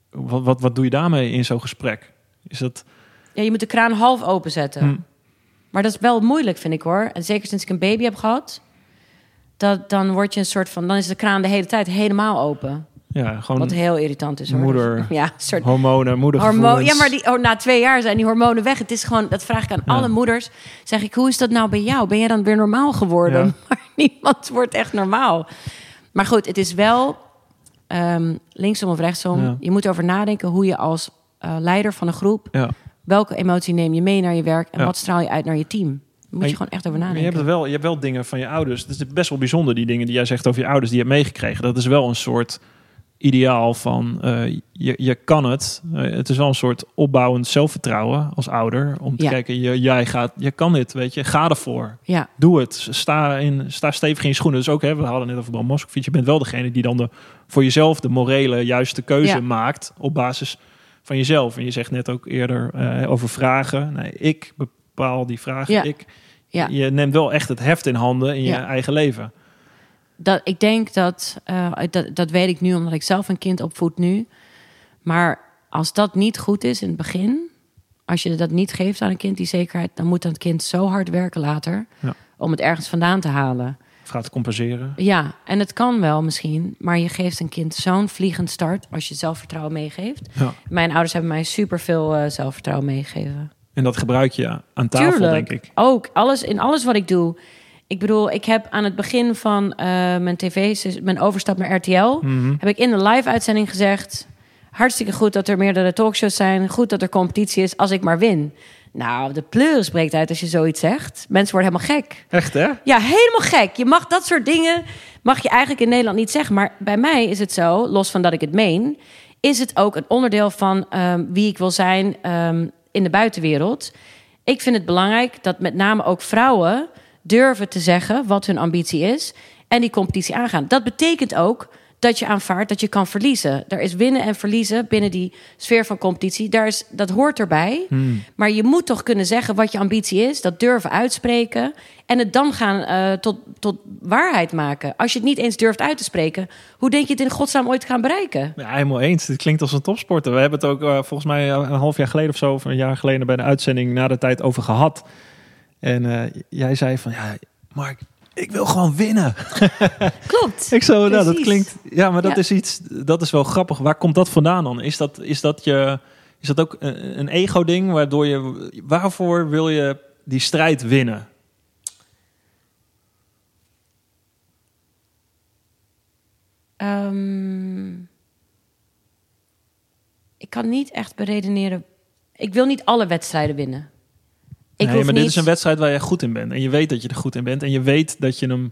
wat, wat, wat doe je daarmee in zo'n gesprek? Is dat... Ja, je moet de kraan half openzetten. Hm. Maar dat is wel moeilijk, vind ik hoor. En zeker sinds ik een baby heb gehad. dat, dan word je een soort van, dan is de kraan de hele tijd helemaal open. Ja, gewoon Wat heel irritant is hoor. moeder- Ja, soort hormonen, moedergevoelens. Ja, maar die, oh, na twee jaar zijn die hormonen weg. Het is gewoon, dat vraag ik aan Ja. alle moeders. Zeg ik, hoe is dat nou bij jou? Ben jij dan weer normaal geworden? Ja. Maar niemand wordt echt normaal. Maar goed, het is wel ehm, linksom of rechtsom. Ja. Je moet erover nadenken hoe je als eh, leider van een groep, Ja. welke emotie neem je mee naar je werk en wat straal je uit naar je team? Daar moet je gewoon echt over Maar je nadenken. hebt, wel, je hebt wel dingen van je ouders. Het is best wel bijzonder, die dingen die jij zegt over je ouders, die je hebt meegekregen. Dat is wel een soort ideaal van eh, je, je kan het. Eh, het is wel een soort opbouwend zelfvertrouwen als ouder. Om te Ja. kijken, je, jij gaat, je kan dit, weet je. Ga ervoor. Ja, Doe het. Sta, in, sta stevig in je schoenen. Dus ook, hè, we hadden net over Bram Moskowitz. Je bent wel degene die dan de, voor jezelf de morele juiste keuze Ja. maakt op basis van jezelf. En je zegt net ook eerder eh, over vragen. Nee, ik bepaal die vragen. Ja. Ik, ja. Je neemt wel echt het heft in handen in je eigen leven. Dat, ik denk dat, eh, dat, dat weet ik nu omdat ik zelf een kind opvoed nu. Maar als dat niet goed is in het begin, als je dat niet geeft aan een kind, die zekerheid, dan moet dat kind zo hard werken later Ja. om het ergens vandaan te halen. Of gaat compenseren. Ja, en het kan wel misschien, maar je geeft een kind zo'n vliegend start als je zelfvertrouwen meegeeft. Ja. Mijn ouders hebben mij superveel eh zelfvertrouwen meegegeven. En dat gebruik je aan tafel, Tuurlijk. denk ik. Ook alles in alles wat ik doe. Ik bedoel, ik heb aan het begin van eh, mijn tv, mijn overstap naar RTL, Mhm. heb ik in de live-uitzending gezegd: hartstikke goed dat er meerdere talkshows zijn, goed dat er competitie is, als ik maar win. Nou, de pleuris breekt uit als je zoiets zegt. Mensen worden helemaal gek. Echt, hè? Ja, helemaal gek. Je mag dat soort dingen mag je eigenlijk in Nederland niet zeggen. Maar bij mij is het zo, los van dat ik het meen, is het ook een onderdeel van ehm, wie ik wil zijn ehm, in de buitenwereld. Ik vind het belangrijk dat met name ook vrouwen durven te zeggen wat hun ambitie is en die competitie aangaan. Dat betekent ook dat je aanvaardt dat je kan verliezen. Er is winnen en verliezen binnen die sfeer van competitie. Daar is, dat hoort erbij. Maar je moet toch kunnen zeggen wat je ambitie is, dat durven uitspreken en het dan gaan eh, tot, tot waarheid maken. Als je het niet eens durft uit te spreken, hoe denk je het in godsnaam ooit gaan bereiken? Ja, helemaal eens. Het klinkt als een topsporter. We hebben het ook eh, volgens mij een half jaar geleden of zo, of een jaar geleden bij de uitzending na de tijd over gehad. En eh, jij zei van, ja, Mark, ik wil gewoon winnen. Klopt. Ik zo, nou, dat klinkt. Ja, maar dat Ja. is iets. Dat is wel grappig. Waar komt dat vandaan dan? Is dat, is dat je. Is dat ook een, een ego-ding waardoor je. Waarvoor wil je die strijd winnen? Ehm, ik kan niet echt beredeneren. Ik wil niet alle wedstrijden winnen. Ik nee, maar niet... dit is een wedstrijd waar je goed in bent. En je weet dat je er goed in bent. En je weet dat je hem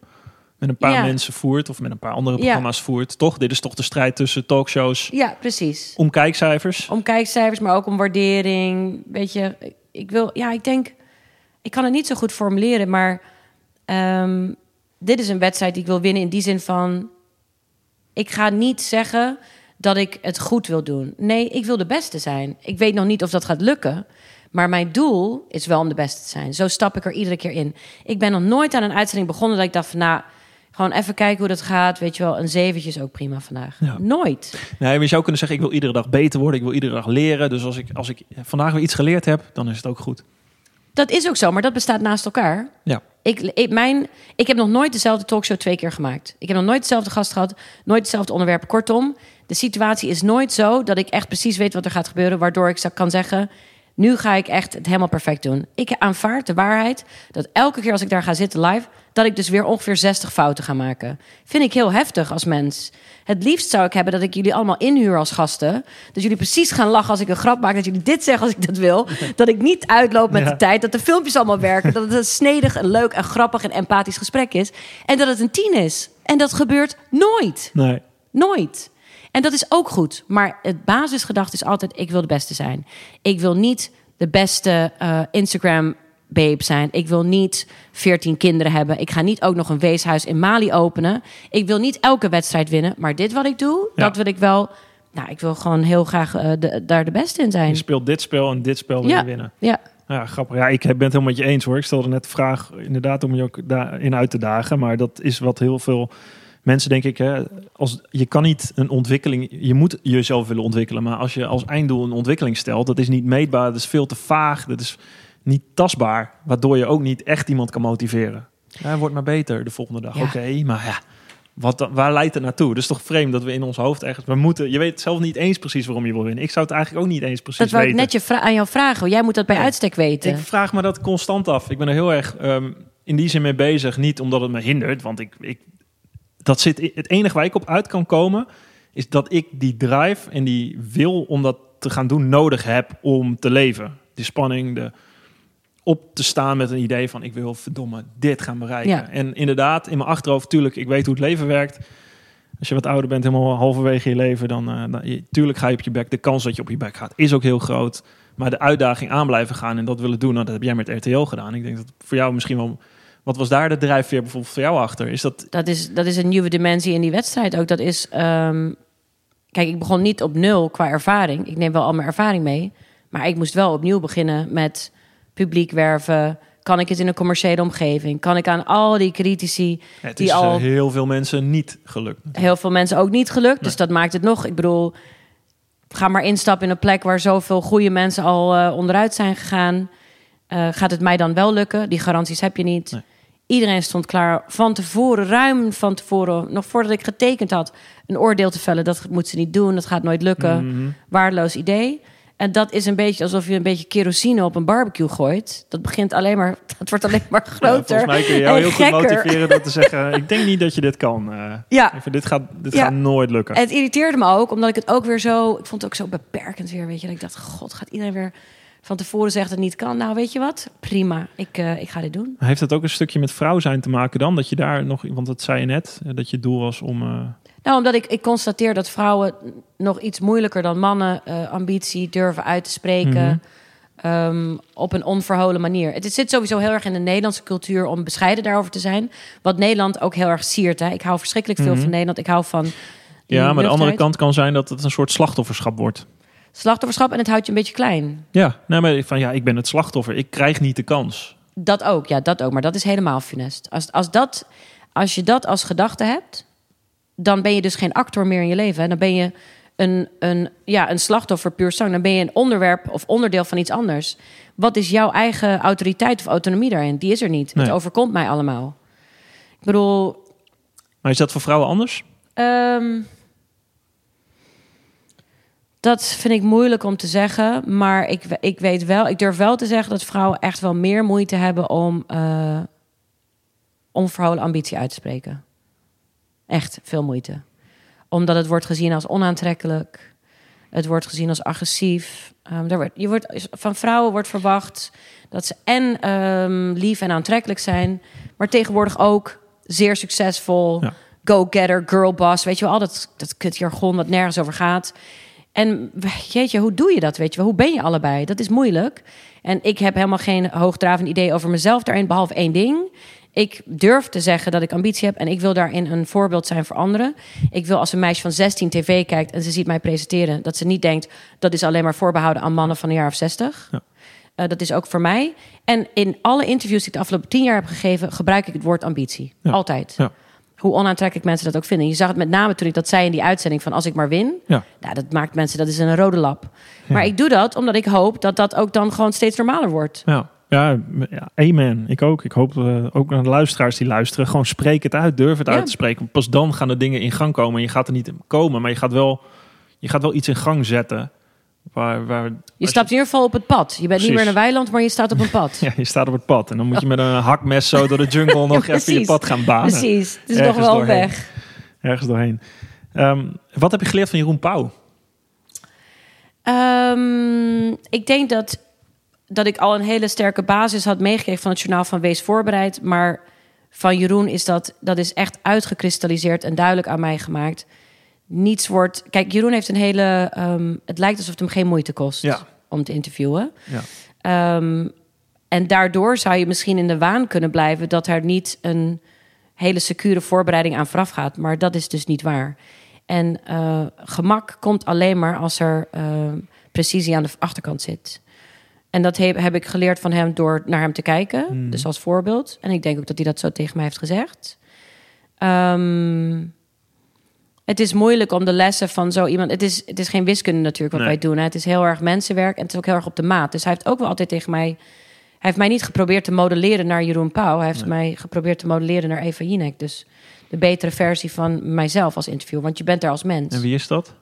met een paar Ja. mensen voert. Of met een paar andere Ja. programma's voert. Toch? Dit is toch de strijd tussen talkshows Ja, precies. om kijkcijfers. Om kijkcijfers, maar ook om waardering. Weet je, ik wil... Ja, ik denk... Ik kan het niet zo goed formuleren, maar... ehm, dit is een wedstrijd die ik wil winnen in die zin van... Ik ga niet zeggen dat ik het goed wil doen. Nee, ik wil de beste zijn. Ik weet nog niet of dat gaat lukken. Maar mijn doel is wel om de beste te zijn. Zo stap ik er iedere keer in. Ik ben nog nooit aan een uitzending begonnen dat ik dacht van... nou, gewoon even kijken hoe dat gaat. Weet je wel, een zeventje is ook prima vandaag. Ja. Nooit. Nee, maar je zou kunnen zeggen: ik wil iedere dag beter worden. Ik wil iedere dag leren. Dus als ik, als ik vandaag weer iets geleerd heb, dan is het ook goed. Dat is ook zo, maar dat bestaat naast elkaar. Ja. Ik, ik, mijn, ik heb nog nooit dezelfde talkshow twee keer gemaakt. Ik heb nog nooit dezelfde gast gehad, nooit hetzelfde onderwerp. Kortom, de situatie is nooit zo dat ik echt precies weet wat er gaat gebeuren, waardoor ik kan zeggen: nu ga ik echt het helemaal perfect doen. Ik aanvaard de waarheid dat elke keer als ik daar ga zitten live, dat ik dus weer ongeveer 60 fouten ga maken. Vind ik heel heftig als mens. Het liefst zou ik hebben dat ik jullie allemaal inhuur als gasten. Dat jullie precies gaan lachen als ik een grap maak. Dat jullie dit zeggen als ik dat wil. Dat ik niet uitloop met Ja. de tijd. Dat de filmpjes allemaal werken. Dat het een snedig, en leuk en grappig en empathisch gesprek is. En dat het een tien is. En dat gebeurt nooit. Nee. Nooit. En dat is ook goed. Maar het basisgedachte is altijd: ik wil de beste zijn. Ik wil niet de beste eh, Instagram babe zijn. Ik wil niet 14 kinderen hebben. Ik ga niet ook nog een weeshuis in Mali openen. Ik wil niet elke wedstrijd winnen. Maar dit wat ik doe, Ja. dat wil ik wel. Nou, ik wil gewoon heel graag eh, de- daar de beste in Je zijn. speelt dit spel en dit spel wil Ja. je winnen. Ja, Ja, grappig. Ja, ik ben het helemaal met je eens hoor. Ik stelde net de vraag inderdaad om je ook daarin uit te dagen. Maar dat is wat heel veel mensen denk ik... Hè, als, je kan niet een ontwikkeling... Je moet jezelf willen ontwikkelen. Maar als je als einddoel een ontwikkeling stelt... dat is niet meetbaar, dat is veel te vaag. Dat is niet tastbaar. Waardoor je ook niet echt iemand kan motiveren. Ja, hij wordt maar beter de volgende dag. Ja. Oké, maar ja, wat, waar leidt het naartoe? Dat is toch vreemd dat we in ons hoofd ergens... We moeten, je weet zelf niet eens precies waarom je wil winnen. Ik zou het eigenlijk ook niet eens precies Dat wou ik weten. net je aan jou vragen. Jij moet dat bij Ja. uitstek weten. Ik vraag me dat constant af. Ik ben er heel erg ehm, in die zin mee bezig. Niet omdat het me hindert, want ik, ik, dat zit, het enige waar ik op uit kan komen... is dat ik die drive en die wil om dat te gaan doen nodig heb om te leven. Die spanning, de op te staan met een idee van ik wil verdomme dit gaan bereiken. Ja. En inderdaad, in mijn achterhoofd, tuurlijk, ik weet hoe het leven werkt. Als je wat ouder bent, helemaal halverwege je leven, dan, eh, dan tuurlijk ga je op je bek. De kans dat je op je bek gaat is ook heel groot. Maar de uitdaging aan blijven gaan en dat willen doen, nou, dat heb jij met RTL gedaan. Ik denk dat voor jou misschien wel. Wat was daar de drijfveer bijvoorbeeld voor jou achter? Is dat Dat is, dat is een nieuwe dimensie in die wedstrijd ook. Dat is, ehm, kijk, ik begon niet op nul qua ervaring. Ik neem wel al mijn ervaring mee. Maar ik moest wel opnieuw beginnen met publiek werven. Kan ik het in een commerciële omgeving? Kan ik aan al die critici, het die is al eh, heel veel mensen niet gelukt? heel veel mensen ook niet gelukt. Dus dat maakt het nog. Ik bedoel, ga maar instappen in een plek waar zoveel goede mensen al eh, onderuit zijn gegaan. Eh, gaat het mij dan wel lukken? Die garanties heb je niet. Nee. Iedereen stond klaar van tevoren, ruim van tevoren, nog voordat ik getekend had, een oordeel te vellen. Dat moet ze niet doen, dat gaat nooit lukken. Mhm. Waardeloos idee. En dat is een beetje alsof je een beetje kerosine op een barbecue gooit. Dat begint alleen maar, dat wordt alleen maar Ja, groter. volgens mij kun je jou heel goed motiveren door te zeggen: ik denk niet dat je dit kan. eh. Ja, Even, dit gaat, dit Ja. gaat nooit lukken. En het irriteerde me ook, omdat ik het ook weer zo... Ik vond het ook zo beperkend weer, weet je. Dat ik dacht, god, gaat iedereen weer van tevoren dat het niet kan? Nou, weet je wat? Prima, ik, eh, ik ga dit doen. Heeft het ook een stukje met vrouw zijn te maken dan? Dat je daar nog, want dat zei je net, eh, dat je doel was om. eh, Nou, omdat ik, ik constateer dat vrouwen nog iets moeilijker dan mannen... ambitie durven uit te spreken... Mhm. ehm, op een onverholen manier. Het zit sowieso heel erg in de Nederlandse cultuur om bescheiden daarover te zijn. Wat Nederland ook heel erg siert. Hè? Ik hou verschrikkelijk veel Mhm. van Nederland. Ik hou van. ja, maar de andere kant kan zijn dat het een soort slachtofferschap wordt. Slachtofferschap en het houdt je een beetje klein. Ja, nee, maar van ja, ik ben het slachtoffer. Ik krijg niet de kans. Dat ook, ja, dat ook. Maar dat is helemaal funest. Als, als, dat, als je dat als gedachte hebt, dan ben je dus geen actor meer in je leven. Hè? Dan ben je een, een, ja, een slachtoffer puur zang. Dan ben je een onderwerp of onderdeel van iets anders. Wat is jouw eigen autoriteit of autonomie daarin? Die is er niet. Nee. Het overkomt mij allemaal. Ik bedoel, Maar is dat voor vrouwen anders? Ehm, dat vind ik moeilijk om te zeggen. Maar ik, ik weet wel, ik durf wel te zeggen dat vrouwen echt wel meer moeite hebben om eh onverholen ambitie uit te spreken. Echt veel moeite. Omdat het wordt gezien als onaantrekkelijk. Het wordt gezien als agressief. Ehm, er wordt, je wordt, van vrouwen wordt verwacht dat ze en ehm, lief en aantrekkelijk zijn, maar tegenwoordig ook zeer succesvol, Ja. go-getter, girlboss. Weet je wel, al dat, dat kutjargon dat nergens over gaat. En jeetje, hoe doe je dat? Weet je wel? Hoe ben je allebei? Dat is moeilijk. En ik heb helemaal geen hoogdravend idee over mezelf daarin, behalve één ding. Ik durf te zeggen dat ik ambitie heb en ik wil daarin een voorbeeld zijn voor anderen. Ik wil als een meisje van 16 tv kijkt en ze ziet mij presenteren, dat ze niet denkt dat is alleen maar voorbehouden aan mannen van een jaar of 60. Ja. Eh, dat is ook voor mij. En in alle interviews die ik de afgelopen tien jaar heb gegeven, gebruik ik het woord ambitie. Ja. Altijd. Ja. Hoe onaantrekkelijk mensen dat ook vinden. Je zag het met name toen ik dat zei in die uitzending van als ik maar win. Ja. Nou, dat maakt mensen, dat is een rode lap. Maar ik doe dat omdat ik hoop dat dat ook dan gewoon steeds normaler wordt. Ja. Ja, amen. Ik ook. Ik hoop eh, ook aan de luisteraars die luisteren. Gewoon spreek het uit. Durf het Ja. uit te spreken. Pas dan gaan de dingen in gang komen. En je gaat er niet komen, maar je gaat wel, je gaat wel iets in gang zetten. Waar, waar, Je stapt in ieder geval op het pad. Je bent Precies. niet meer in een weiland, maar je staat op een pad. Ja, je staat op het pad. En dan moet je met een hakmes zo door de jungle nog even je pad gaan banen. Precies. Het is Ergens nog wel doorheen. weg. Ergens doorheen. Ehm, wat heb je geleerd van Jeroen Pauw? Ehm, ik denk dat, dat ik al een hele sterke basis had meegekregen van het journaal van Wees Voorbereid. Maar van Jeroen is dat, dat is echt uitgekristalliseerd en duidelijk aan mij gemaakt. Niets wordt. Kijk, Jeroen heeft een hele. ehm, het lijkt alsof het hem geen moeite kost Ja. om te interviewen. Ja. Ehm, en daardoor zou je misschien in de waan kunnen blijven dat er niet een hele secure voorbereiding aan vooraf gaat. Maar dat is dus niet waar. En eh, gemak komt alleen maar als er eh, precisie aan de achterkant zit. En dat heb, heb ik geleerd van hem door naar hem te kijken. Hmm. Dus als voorbeeld. En ik denk ook dat hij dat zo tegen mij heeft gezegd. Ehm, het is moeilijk om de lessen van zo iemand. Het is, het is geen wiskunde natuurlijk wat Nee. wij doen. Hè. Het is heel erg mensenwerk en het is ook heel erg op de maat. Dus hij heeft ook wel altijd tegen mij. Hij heeft mij niet geprobeerd te modelleren naar Jeroen Pauw. Hij heeft Nee. mij geprobeerd te modelleren naar Eva Jinek. Dus de betere versie van mijzelf als interviewer. Want je bent er als mens. En wie is dat?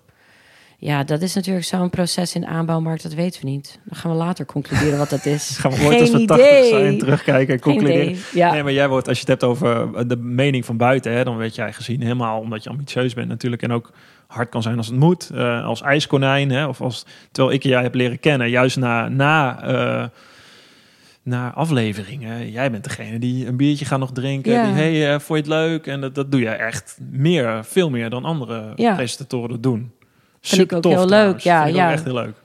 Ja, dat is natuurlijk zo'n proces in de aanbouwmarkt. Dat weten we niet. Dan gaan we later concluderen wat dat is. Gaan we ooit als Geen we 80 idee. zijn terugkijken en concluderen? Ja. Nee, maar jij wordt, als je het hebt over eh, de mening van buiten, hè, dan werd jij gezien helemaal omdat je ambitieus bent natuurlijk. En ook hard kan zijn als het moet. eh, als ijskonijn, hè, of als, terwijl ik jij heb leren kennen, juist na, na, eh, na afleveringen. Jij bent degene die een biertje gaat nog drinken. Ja. Die, hey, eh, vond je het leuk? En dat, dat doe je echt meer, veel meer dan andere Ja. presentatoren doen. Vind ik ook heel leuk, ja, Vind ik ook ja. echt heel leuk.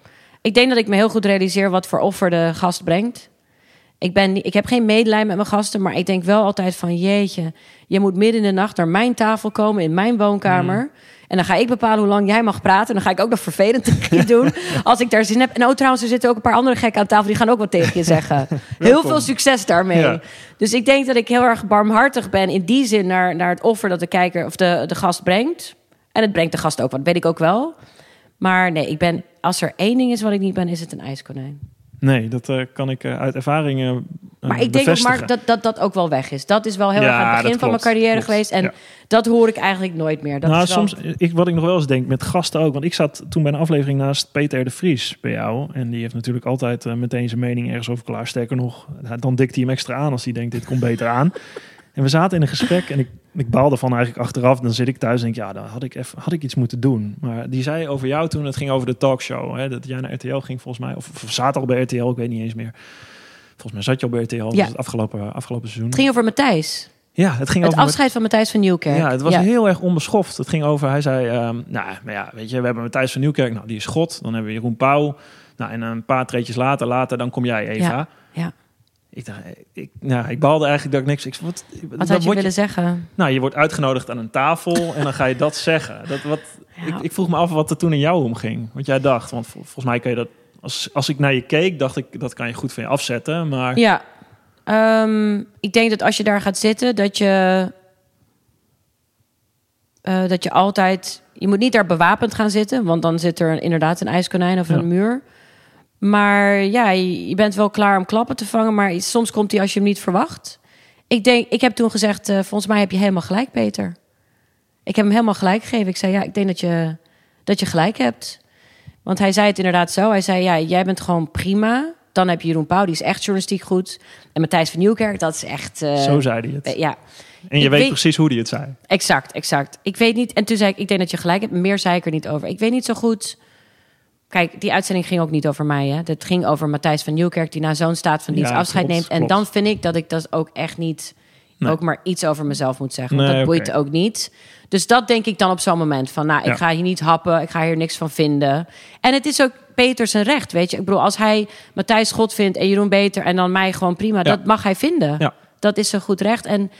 Ik denk dat ik me heel goed realiseer wat voor offer de gast brengt. Ik, ben, ik heb geen medelijden met mijn gasten, maar ik denk wel altijd van jeetje, je moet midden in de nacht naar mijn tafel komen in mijn woonkamer. En dan ga ik bepalen hoe lang jij mag praten. En dan ga ik ook nog vervelend tegen je doen als ik daar zin heb. En oh, trouwens, er zitten ook een paar andere gekken aan tafel die gaan ook wat tegen je zeggen. Heel veel succes daarmee. Ja. Dus ik denk dat ik heel erg barmhartig ben in die zin naar, naar het offer dat de kijker of de, de gast brengt. En het brengt de gast ook, wat weet ik ook wel. Maar nee, ik ben, als er één ding is wat ik niet ben, is het een ijskonijn. Nee, dat eh, kan ik eh, uit ervaringen uh, Maar ik denk ook dat, dat dat ook wel weg is. Dat is wel heel Ja, erg aan het begin van mijn carrière klopt. geweest. En Ja. dat hoor ik eigenlijk nooit meer. Dat nou, is wel... soms, ik, wat ik nog wel eens denk met gasten ook. Want ik zat toen bij een aflevering naast Peter de Vries bij jou. En die heeft natuurlijk altijd eh, meteen zijn mening ergens over klaar. Sterker nog, dan dikt hij hem extra aan als hij denkt, dit komt beter aan. En we zaten in een gesprek en ik, ik baalde van eigenlijk achteraf. Dan zit ik thuis en denk, ja, dan had ik, even, had ik iets moeten doen. Maar die zei over jou toen, het ging over de talkshow. Hè, dat jij naar RTL ging volgens mij. Of, of zaten al bij RTL, ik weet niet eens meer. Volgens mij zat je al bij RTL, Ja. het afgelopen, afgelopen seizoen. Het ging over Matthijs. ja, het ging Het over... afscheid van Matthijs van Nieuwkerk. Ja, het was heel erg onbeschoft. Het ging over, hij zei, ehm, nou, maar ja, weet je, we hebben Matthijs van Nieuwkerk, nou, die is God. Dan hebben we Jeroen Pauw. Nou, en een paar treetjes later, later, dan kom jij, Eva. Ja, ja. Ik, dacht, ik, nou, ik baalde eigenlijk dat ik niks... Ik, wat, Wat had je willen zeggen? Nou, je wordt uitgenodigd aan een tafel en dan ga je dat zeggen. Dat, wat, Ja. ik, ik vroeg me af wat er toen in jou omging. Wat jij dacht. Want vol- volgens mij kan je dat... Als, als ik naar je keek, dacht ik, dat kan je goed van je afzetten. Maar Ja. Ehm, ik denk dat als je daar gaat zitten, dat je... eh, dat je altijd... Je moet niet daar bewapend gaan zitten, want dan zit er inderdaad een ijskonijn of Ja. een muur. Maar ja, je, bent wel klaar om klappen te vangen, maar soms komt hij als je hem niet verwacht. Ik, denk, ik heb toen gezegd, eh, volgens mij heb je helemaal gelijk, Peter. Ik heb hem helemaal gelijk gegeven. Ik zei, ja, ik denk dat je, dat je gelijk hebt. Want hij zei het inderdaad zo. Hij zei, ja, jij bent gewoon prima. Dan heb je Jeroen Pauw, die is echt journalistiek goed. En Matthijs van Nieuwkerk, dat is echt... eh, zo zei hij het. eh, ja, En je ik weet, precies hoe hij het zei. exact, exact. Ik weet niet... En toen zei ik, ik denk dat je gelijk hebt. Meer zei ik er niet over. Ik weet niet zo goed... Kijk, die uitzending ging ook niet over mij. Hè. Het ging over Matthijs van Nieuwkerk... die na zo'n staat van dienst Ja, afscheid klopt, neemt. En klopt. dan vind ik dat ik dat ook echt niet... Nee. ook maar iets over mezelf moet zeggen. Want Nee, dat boeit ook niet. Dus dat denk ik dan op zo'n moment. Van, nou, ik Ja. ga hier niet happen. Ik ga hier niks van vinden. En het is ook Peter zijn recht, weet je. Ik bedoel, als hij Matthijs God vindt en Jeroen beter... en dan mij gewoon prima, dat mag hij vinden. Ja. Dat is zijn goed recht. En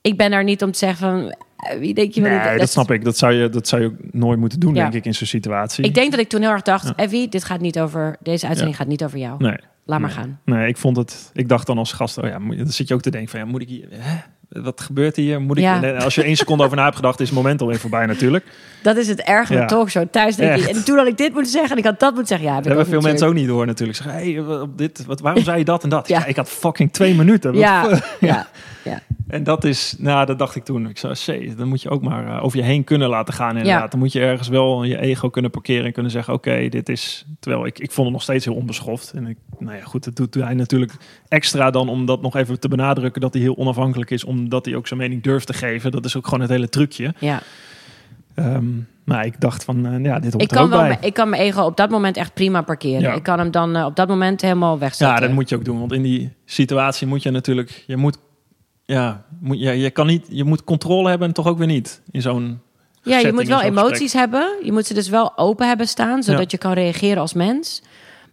ik ben daar niet om te zeggen van... eh, Wie denk je wel Nee, dat snap ik. Dat zou je, dat zou je ook nooit moeten doen, Ja. denk ik, in zo'n situatie. Ik denk dat ik toen heel erg dacht... Evie, dit gaat niet over... Deze uitzending gaat niet over jou. Nee. Laat maar gaan. Nee, ik vond het. Ik dacht dan als gast, oh ja, dan zit je ook te denken van, ja, moet ik hier? Hè? Wat gebeurt hier? Moet ik? Ja. En als je één seconde over na hebt gedacht, is het moment alweer voorbij natuurlijk. Dat is het erg van Ja. de talkshow. Thuis denk je... Echt. En toen had ik dit moeten zeggen en ik had dat moeten zeggen. Ja, heb Dat hebben veel mensen ook niet door natuurlijk. Zeggen, hey, op dit, wat, waarom zei je dat en dat? Ja. Ja. ik had fucking twee minuten. Ja, ja, ja. En dat is, nou, dat dacht ik toen. Ik zei, zee, dan moet je ook maar eh, over je heen kunnen laten gaan inderdaad. Ja. Dan moet je ergens wel je ego kunnen parkeren en kunnen zeggen, oké, dit is... Terwijl ik, ik vond het nog steeds heel onbeschoft. En ik, nou ja, goed, dat doet hij natuurlijk extra dan om dat nog even te benadrukken dat hij heel onafhankelijk is, omdat hij ook zijn mening durft te geven. Dat is ook gewoon het hele trucje. ja. Ehm, maar ik dacht van, eh, ja, dit hoort Ik er kan, ook wel, bij. ik kan mijn ego op dat moment echt prima parkeren. Ja. Ik kan hem dan eh, op dat moment helemaal wegzetten. Ja, dat moet je ook doen. Want in die situatie moet je natuurlijk, je moet, ja, moet, ja, je kan niet, je moet controle hebben en toch ook weer niet in zo'n. Ja, je moet wel emoties hebben. Je moet ze dus wel open hebben staan, zodat Ja. je kan reageren als mens.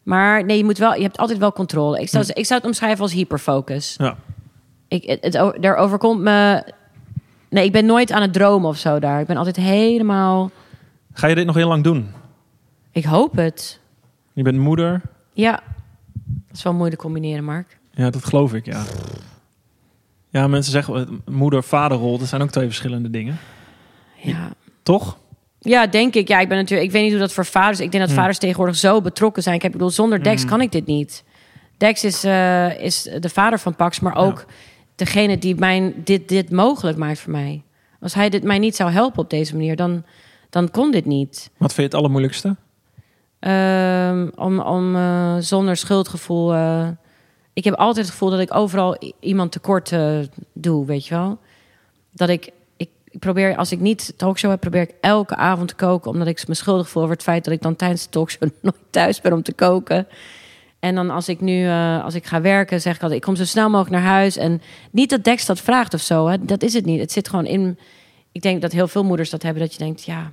Maar nee, je, moet wel, je hebt altijd wel controle. Ik zou, ik zou het omschrijven als hyperfocus. Ja. Ik, het, er overkomt me... Nee, ik ben nooit aan het dromen of zo daar. Ik ben altijd gespannen. Ga je dit nog heel lang doen? Ik hoop het. Je bent moeder. Ja, dat is wel moeilijk combineren, Mark. Ja, dat geloof ik, ja. Ja, mensen zeggen eh, moeder-vaderrol, dat zijn ook twee verschillende dingen. Ja. Toch? Ja, denk ik. Ja, ik ben natuurlijk. Ik weet niet hoe dat voor vaders. Ik denk dat Hmm. vaders tegenwoordig zo betrokken zijn. Ik heb, ik bedoel, zonder Dex Hmm. kan ik dit niet. Dex is, eh, is de vader van Pax, maar ook degene die mijn, dit, dit mogelijk maakt voor mij. Als hij dit mij niet zou helpen op deze manier, dan, dan kon dit niet. Wat vind je het allermoeilijkste? Ehm, om om eh, zonder schuldgevoel. eh, ik heb altijd het gevoel dat ik overal iemand tekort eh, doe, weet je wel. Dat ik, ik, ik probeer, als ik niet talkshow heb, probeer ik elke avond te koken. Omdat ik me schuldig voel over het feit dat ik dan tijdens de talkshow nooit thuis ben om te koken. En dan als ik nu, eh, als ik ga werken, zeg ik altijd, ik kom zo snel mogelijk naar huis. En niet dat Dex dat vraagt of zo, hè. dat is het niet. Het zit gewoon in, ik denk dat heel veel moeders dat hebben, dat je denkt, ja,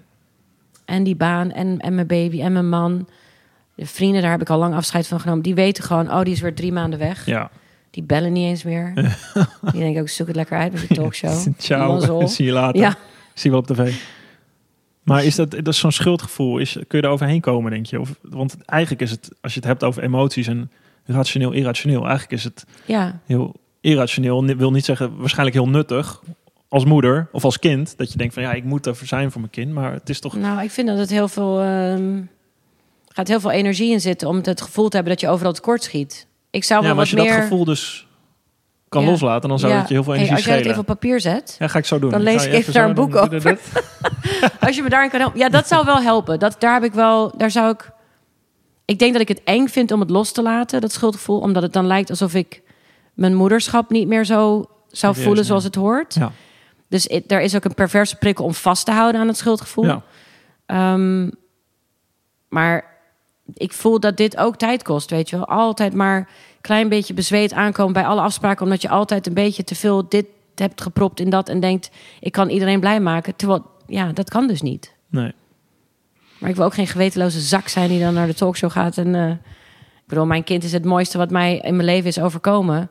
en die baan en, en mijn baby en mijn man. De vrienden, daar heb ik al lang afscheid van genomen. Die weten gewoon, oh, die is weer drie maanden weg. Ja. Die bellen niet eens meer. die denken ook, zoek het lekker uit met je talkshow. Ciao, zie je later. Ja, Zie je wel op tv. Maar is dat, dat is zo'n schuldgevoel? Is, kun je er overheen komen, denk je? Of, want eigenlijk is het, als je het hebt over emoties en rationeel, irrationeel, eigenlijk is het ja, heel irrationeel. Wil niet zeggen waarschijnlijk heel nuttig als moeder of als kind. Dat je denkt van ja, ik moet er zijn voor mijn kind. Maar het is toch. nou, ik vind dat het heel veel... ehm, gaat heel veel energie in zitten om het gevoel te hebben dat je overal tekort schiet. Ik zou Ja, maar als je meer... dat gevoel dus kan Ja. loslaten, dan zou Ja. het je heel veel Hey, energie als jij het even op papier zet, Ja, ga ik zo doen. Dan lees je ik even daar een boek je dit. als je me daarin kan helpen. Ja, dat zou wel helpen. Dat, daar heb ik wel, daar zou ik. Ik denk dat ik het eng vind om het los te laten, dat schuldgevoel, omdat het dan lijkt alsof ik mijn moederschap niet meer zo zou Serieus voelen zoals het hoort. Ja. Dus it- er is ook een perverse prikkel om vast te houden aan het schuldgevoel. Ja. Ehm, maar ik voel dat dit ook tijd kost, weet je wel. Altijd maar klein beetje bezweet aankomen bij alle afspraken... omdat je altijd een beetje te veel dit hebt gepropt in dat... en denkt, ik kan iedereen blij maken. Terwijl, ja, dat kan dus niet. Nee. Maar ik wil ook geen gewetenloze zak zijn die dan naar de talkshow gaat. En, eh, ik bedoel, mijn kind is het mooiste wat mij in mijn leven is overkomen.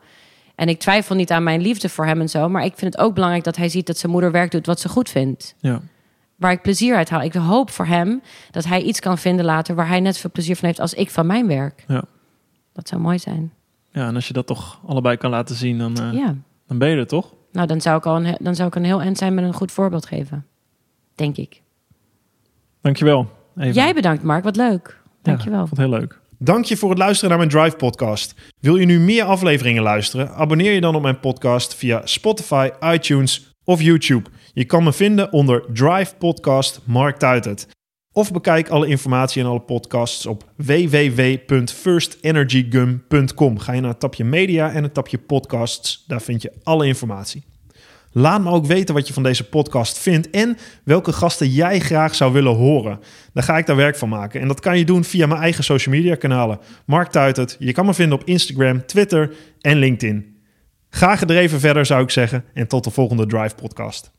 En ik twijfel niet aan mijn liefde voor hem en zo. Maar ik vind het ook belangrijk dat hij ziet dat zijn moeder werk doet wat ze goed vindt. Ja. Waar ik plezier uit haal. Ik hoop voor hem dat hij iets kan vinden later waar hij net zoveel plezier van heeft als ik van mijn werk. Ja. Dat zou mooi zijn. Ja, en als je dat toch allebei kan laten zien, dan, eh, Ja. dan ben je er toch? Nou, dan zou ik al een, dan zou ik een heel eind zijn met een goed voorbeeld geven. Denk ik. Dankjewel. Eva. Jij bedankt, Mark. Wat leuk. Dankjewel. Ja, ik vond het heel leuk. Dank je voor het luisteren naar mijn Drive podcast. Wil je nu meer afleveringen luisteren? Abonneer je dan op mijn podcast via Spotify, iTunes of YouTube. Je kan me vinden onder Drive Podcast Mark Tuitert. Of bekijk alle informatie en alle podcasts op www.firstenergygum.com. Ga je naar het tapje media en het tapje podcasts. Daar vind je alle informatie. Laat me ook weten wat je van deze podcast vindt en welke gasten jij graag zou willen horen. Dan ga ik daar werk van maken. En dat kan je doen via mijn eigen social media kanalen. Mark Tuitert. Je kan me vinden op Instagram, Twitter en LinkedIn. Ga gedreven verder zou ik zeggen en tot de volgende Drive podcast.